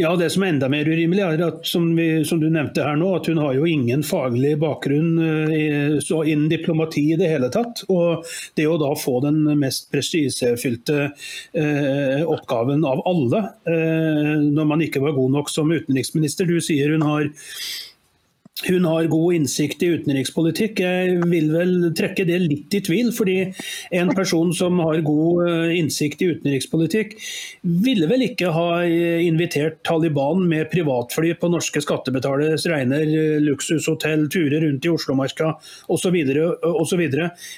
Ja, Det som er enda mer urimelig, er at som, vi, som, du nevnte her nå, at hun har jo ingen faglig bakgrunn så innen diplomati i det hele tatt. Og det å da få den mest prestisjefylte eh, oppgaven av alle, eh, når man ikke var god nok som utenriksminister Du sier hun har hun har god innsikt i utenrikspolitikk. Jeg vil vel trekke det litt i tvil. fordi en person som har god eh, innsikt i utenrikspolitikk, ville vel ikke ha eh, invitert Taliban med privatfly på norske skattebetaleres regner, eh, luksushotell, turer rundt i Oslomarka osv.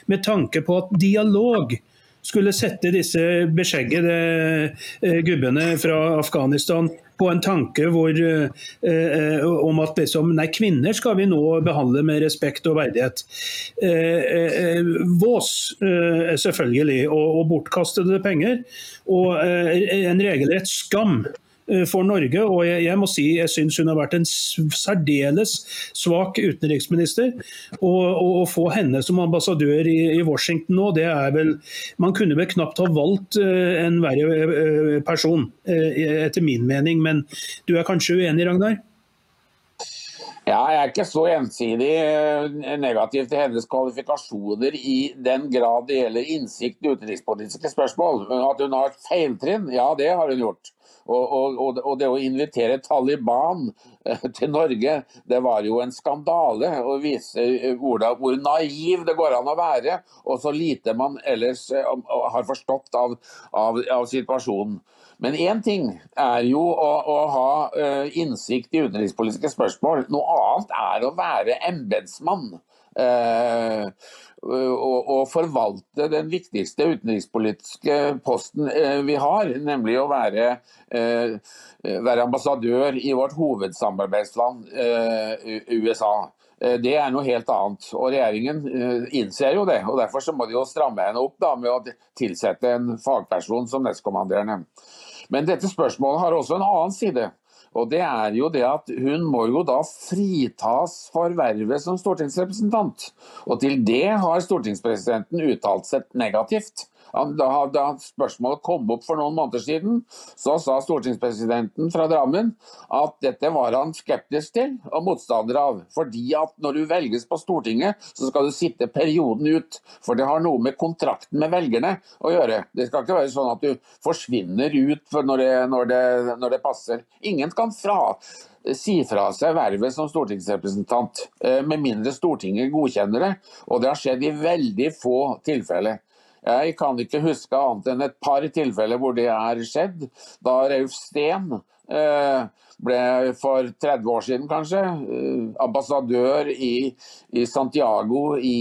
med tanke på at dialog skulle sette disse beskjeggede gubbene fra Afghanistan på en tanke hvor, eh, om at liksom, nei, kvinner skal vi nå behandle med respekt og verdighet. Eh, eh, vås, eh, selvfølgelig, og, og bortkastede penger. Og eh, en regelrett skam Eh, for Norge. Og jeg, jeg må si jeg syns hun har vært en særdeles svak utenriksminister. Å få henne som ambassadør i, i, Washington nå, det er vel Man kunne vel knapt ha valgt uh, en verre uh, person, etter min mening. Men du er kanskje uenig, Ragnar? Ja, jeg er ikke så ensidig negativ til hennes kvalifikasjoner i den grad det gjelder innsikt i utenrikspolitiske spørsmål. At hun har feiltrinn, ja det har hun gjort. Og, og, og, det å invitere Taliban eh, til Norge, det var jo en skandale. Å vise hvor, hvor naiv det går an å være, og så lite man ellers har forstått av, av, av situasjonen. Men én ting er jo å, å ha innsikt i utenrikspolitiske spørsmål. Noe annet er å være embetsmann. Eh, og, forvalte den viktigste utenrikspolitiske posten eh, vi har, nemlig å være, eh, være ambassadør i vårt hovedsamarbeidsland USA. Det er noe helt annet. og Regjeringen innser jo det. og Derfor så må de jo stramme henne opp da, med å tilsette en fagperson som nestkommanderende. Men dette spørsmålet har også en annen side. Og det er jo det at Hun må jo da fritas for vervet som stortingsrepresentant. Og til det har stortingspresidenten uttalt seg negativt. Da, da spørsmålet kom opp for noen måneder siden, så sa stortingspresidenten fra Drammen at dette var han skeptisk til og motstander av. Fordi at når du velges på Stortinget, så skal du sitte perioden ut. For det har noe med kontrakten med velgerne å gjøre. Det skal ikke være sånn at du forsvinner ut når det, når det, når det passer. Ingen kan fra si fra seg vervet som stortingsrepresentant, eh, med mindre Stortinget godkjenner det. Og det har skjedd i veldig få tilfeller. Jeg kan ikke huske annet enn et par tilfeller hvor det er skjedd. Da Rauf Steen eh, ble for 30 år siden kanskje eh, ambassadør i, i Santiago i,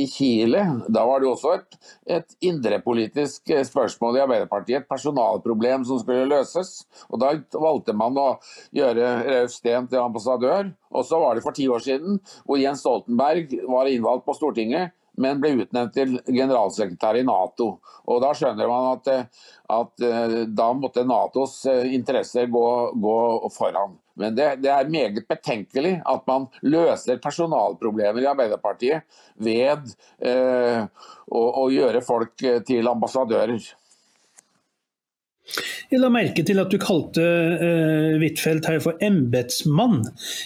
i, Chile. Da var det også et, et indrepolitisk spørsmål i Arbeiderpartiet, et personalproblem som skulle løses. Og Da valgte man å gjøre Rauf Steen til ambassadør. Og så var det for ti år siden, hvor Jens Stoltenberg var innvalgt på Stortinget men ble utnevnt til generalsekretær i Nato. Og Da skjønner man at, at eh, da måtte Natos eh, interesser gå, gå foran. Men det, det, er meget betenkelig at man løser personalproblemer i Arbeiderpartiet ved eh, å, å, gjøre folk eh, til ambassadører. Jeg la merke til at du kalte uh, Huitfeldt her for embetsmann.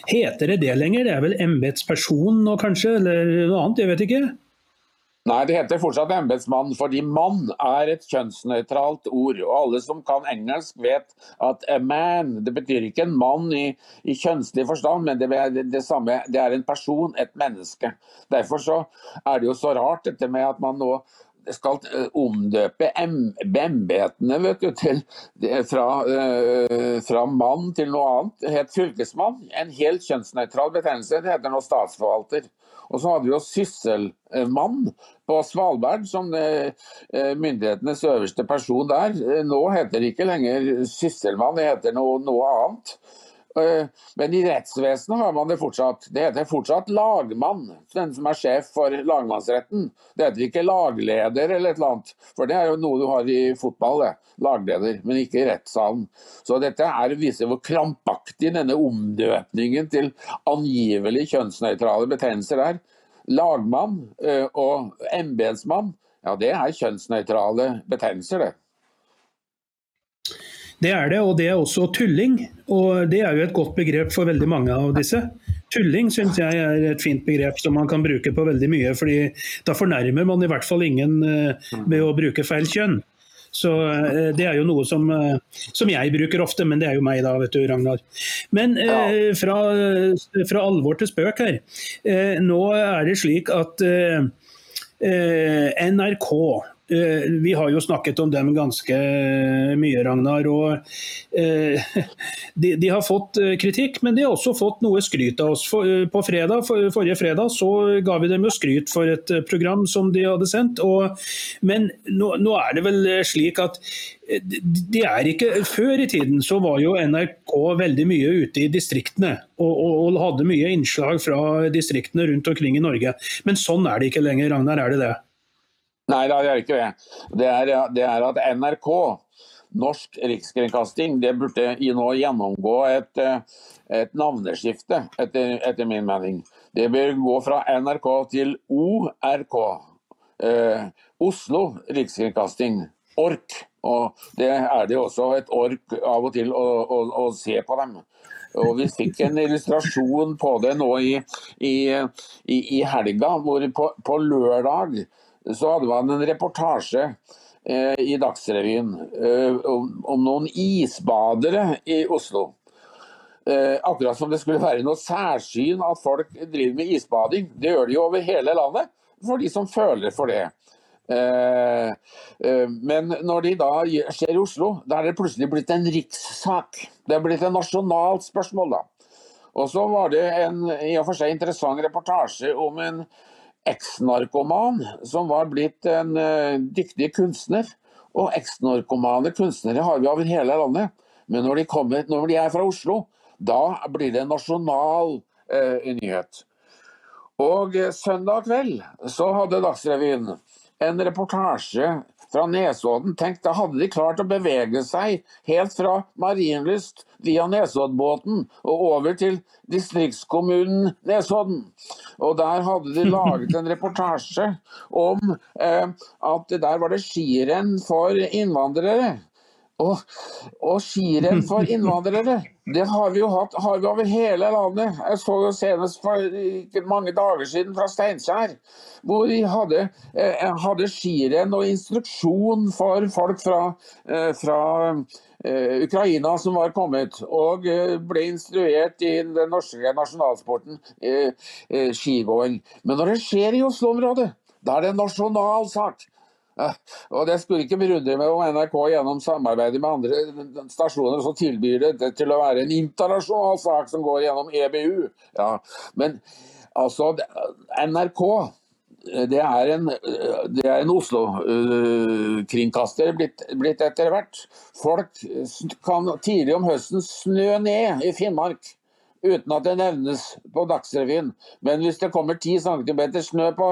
Heter det det lenger? Det er vel embetsperson nå kanskje, eller noe annet? Jeg vet ikke. Nei, det heter fortsatt embetsmann, fordi mann er et kjønnsnøytralt ord. Og alle som kan engelsk vet at a man det betyr ikke en mann i, i kjønnslig forstand, men det, det, det, samme, det er en person, et menneske. Derfor så er det jo så rart dette med at man nå skal eh, omdøpe embetene fra, øh, fra, mann til noe annet. Det het fylkesmann. En helt kjønnsnøytral betegnelse. Det heter nå statsforvalter. Og så hadde vi jo sysselmann på Svalbard som eh, myndighetenes øverste person der. Nå heter det ikke lenger sysselmann, det heter noe, noe annet. Eh, men i rettsvesenet har man det fortsatt. Det heter fortsatt lagmann, den som er sjef for lagmannsretten. Det heter ikke lagleder eller et eller annet, for det er jo noe du har i fotball, det. Lagleder, men ikke i rettssalen. Så dette er viser hvor krampaktig denne omdøpningen til angivelig kjønnsnøytrale betegnelser er. Lagmann eh, og embetsmann, ja det er kjønnsnøytrale betegnelser, det. Det er det, og det er også tulling. Og det er jo et godt begrep for veldig mange av disse. Tulling syns jeg er et fint begrep som man kan bruke på veldig mye. fordi da fornærmer man i hvert fall ingen ved eh, å bruke feil kjønn. Så eh, Det er jo noe som, eh, som, jeg bruker ofte, men det er jo meg da, vet du, Ragnar. Men eh, fra, fra, alvor til spøk her. Eh, nå er det slik at eh, NRK vi har jo snakket om dem ganske mye, Ragnar. og eh, de, de, har fått eh, kritikk, men de har også fått noe skryt av oss. på fredag, forrige fredag så ga vi dem jo skryt for et program som de hadde sendt. Og, men nå, nå, er det vel slik at de er ikke Før i tiden så var jo NRK veldig mye ute i distriktene og, og, og hadde mye innslag fra distriktene rundt omkring i Norge. Men sånn er det ikke lenger, Ragnar. Er det det? Nei, det er ikke det. Det er, det er at NRK, Norsk Rikskringkasting, det burde nå gjennomgå et, et navneskifte, etter, etter, min mening. Det bør gå fra NRK til ORK. Eh, Oslo Rikskringkasting. ORK. Og det er det også et ork av og til å, å, å se på dem. Og Vi fikk en illustrasjon på det nå i, i, i helga, hvor på, på lørdag så hadde man en reportasje eh, i Dagsrevyen eh, om, om noen isbadere i Oslo. Eh, akkurat som det skulle være noe særsyn at folk driver med isbading. Det gjør de jo over hele landet, for de som føler for det. Eh, eh, men når de da skjer i Oslo, da er det plutselig blitt en rikssak. Det er blitt et nasjonalt spørsmål, da. Og så var det en i og for seg interessant reportasje om en eksnarkoman som var blitt en uh, dyktig kunstner. Og eksnarkomane kunstnere har vi over hele landet. Men når de, kommer, når de er fra Oslo, da blir det en nasjonal uh, nyhet. Og uh, søndag kveld så hadde Dagsrevyen en reportasje fra Nesodden. Tenk, da hadde de klart å bevege seg helt fra Marienlyst via Nesoddbåten og over til distriktskommunen Nesodden. Og der hadde de laget en reportasje om eh, at der var det skirenn for innvandrere. Og, og skirenn for innvandrere, det har vi jo hatt har vi over hele landet. Jeg så jo senest for ikke mange dager siden fra Steinkjer, hvor vi hadde, eh, hadde skirenn og instruksjon for folk fra, eh, fra eh, Ukraina som var kommet, og eh, ble instruert i den norske nasjonalsporten eh, eh, skigåing. Men når det skjer i Oslo-området, da er det en nasjonal sak. Og Det skulle ikke forundre meg om NRK gjennom samarbeidet med andre stasjoner så tilbyr det til å være en internasjonal sak som går gjennom EBU. Ja. Men altså, NRK det er en, en Oslo-kringkaster blitt, blitt, etter hvert. Folk kan tidlig om høsten snø ned i Finnmark uten at det nevnes på Dagsrevyen. Men hvis det kommer 10 cm snø på,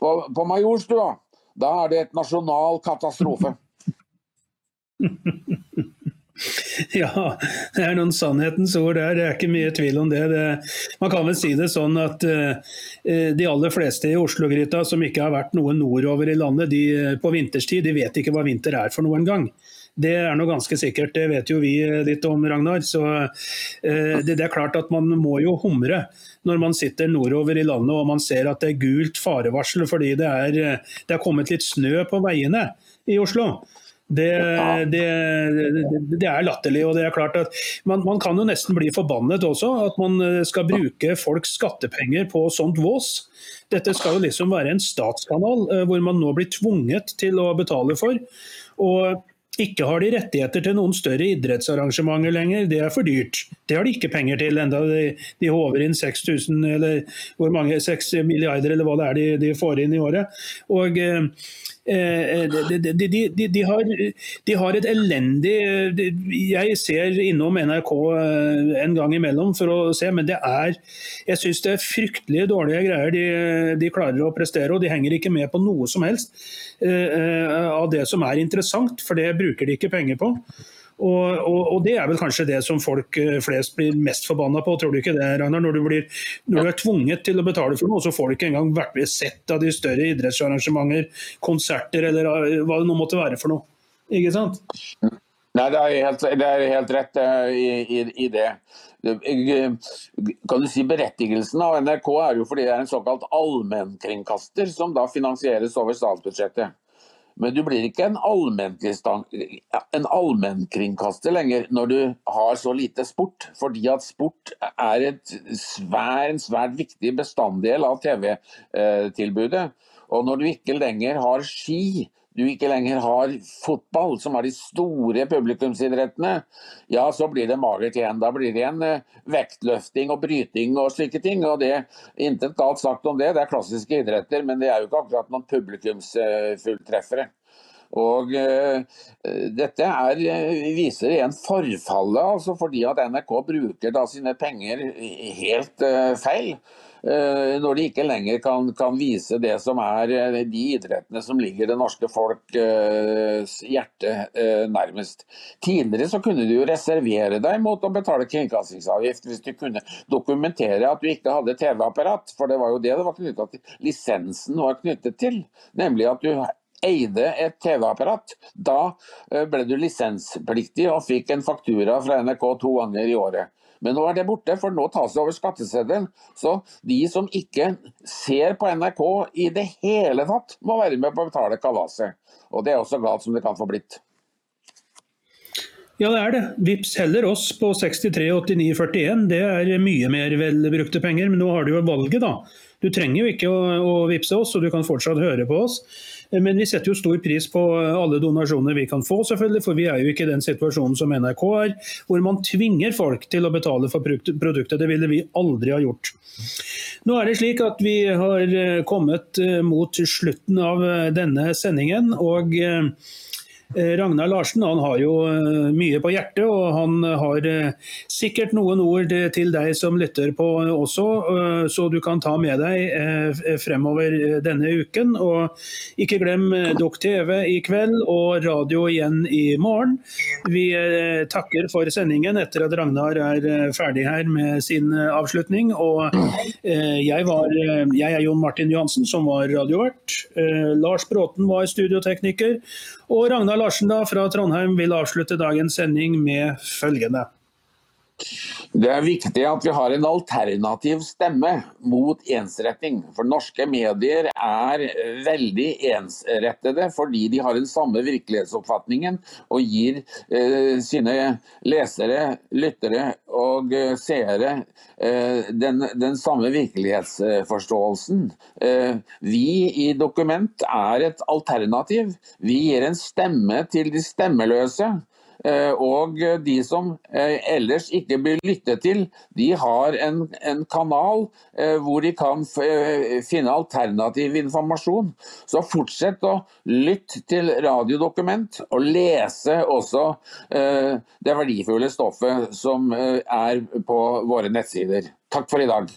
på, på Majorstua, da er det et nasjonal katastrofe. Ja, det er noen sannhetens ord der, det er ikke mye tvil om det. det man kan vel si det sånn at uh, de aller fleste i Oslo-gryta som ikke har vært noe nordover i landet de, på vinterstid, de vet ikke hva vinter er for noen gang. Det er noe ganske sikkert, det vet jo vi litt om, Ragnar. Så uh, det, det, er klart at man må jo humre når man sitter nordover i landet og man ser at det er gult farevarsel fordi det er, det er kommet litt snø på veiene i Oslo. Det, det, det, er latterlig. og det er klart at man, man, kan jo nesten bli forbannet også, at man eh, skal bruke folks skattepenger på sånt vås. Dette skal jo liksom være en statskanal eh, hvor man nå blir tvunget til å betale for. Og ikke har de rettigheter til noen større idrettsarrangementer lenger, det er for dyrt. Det har de ikke penger til, enda de, de håver inn 6000 eller hvor mange, 6 milliarder eller hva det er de, de får inn i året. Og eh, de, de, de, de, har, de har et elendig Jeg ser innom NRK eh, en gang imellom for å se, men det er Jeg syns det er fryktelig dårlige greier de, klarer å prestere. Og de henger ikke med på noe som helst eh, av det som er interessant, for det bruker de ikke penger på. Og, og, og, Det er vel kanskje det som folk eh, flest blir mest forbanna på, tror du ikke det, Ragnar? Når du, blir, når du er tvunget til å betale for noe, så får du ikke engang vært med sett av de større idrettsarrangementer, konserter eller eh, hva det nå måtte være for noe. Ikke sant? Nei, det er helt, det er helt rett uh, i, i, i, det. Kan du si Berettigelsen av NRK er jo fordi det er en såkalt allmennkringkaster, som da finansieres over statsbudsjettet. Men du blir ikke en allmennkringkaster lenger når du har så lite sport. Fordi at sport er svær, en svært viktig bestanddel av TV-tilbudet. Og når du ikke lenger har ski, du ikke lenger har fotball, som er de store publikumsidrettene, ja, så blir det magert igjen. Da blir det igjen eh, vektløfting og bryting og slike ting. og det Intet galt sagt om det, det er klassiske idretter, men det er jo ikke akkurat noen publikumsfulltreffere. Og uh, Dette er, viser igjen forfallet, altså fordi at NRK bruker da sine penger helt uh, feil. Eh, når de ikke lenger kan, kan, vise det som er eh, de idrettene som ligger det norske folks eh, hjerte nærmest. Tidligere så kunne du jo reservere deg mot å betale kringkastingsavgift hvis du kunne dokumentere at du ikke hadde TV-apparat, for det var jo det det var knyttet til. Lisensen var knyttet til, nemlig at du eide et TV-apparat. Da ble du lisenspliktig og fikk en faktura fra NRK to ganger i året. Men nå er det borte, for nå tas det over skatteseddelen. Så de som ikke ser på NRK i det hele tatt, må være med på å betale kalaset. Og det er også galt som det kan få blitt. Ja, det er det. Vips heller oss på 63 89 41. Det er mye mer velbrukte penger. Men nå har du jo valget, da. Du trenger jo ikke å, å vippse oss, og du kan fortsatt høre på oss. Men vi setter jo stor pris på alle donasjoner vi kan få, selvfølgelig, for vi er jo ikke i den situasjonen som NRK er, hvor man tvinger folk til å betale for produktet. Det ville vi aldri ha gjort. Nå er det slik at vi har kommet mot slutten av denne sendingen. og Eh, Ragnar Larsen han har jo eh, mye på hjertet, og han har eh, sikkert noen ord til deg som lytter på også, så du kan ta med deg fremover denne uken. Og ikke glem Dokk TV i kveld og radio igjen i morgen. Vi takker for sendingen etter at Ragnar er ferdig her med sin avslutning. Og jeg, var, jeg er Jon Martin Johansen, som var radiovert. Lars Bråten var studiotekniker. Og Ragnar Larsen da, fra Trondheim vil avslutte dagens sending med følgende. Det er viktig at vi har en alternativ stemme mot ensretting. For norske medier er veldig ensrettede fordi de har den samme virkelighetsoppfatningen og gir eh, sine lesere, lyttere og eh, seere eh, den, den, samme virkelighetsforståelsen. Eh, vi i Dokument er et alternativ. Vi gir en stemme til de stemmeløse. Eh, og de som eh, ellers ikke blir lyttet til, de har en, en kanal eh, hvor de kan finne alternativ informasjon. Så fortsett å lytte til radiodokument, og lese også det verdifulle stoffet som er på våre nettsider. Takk for i dag.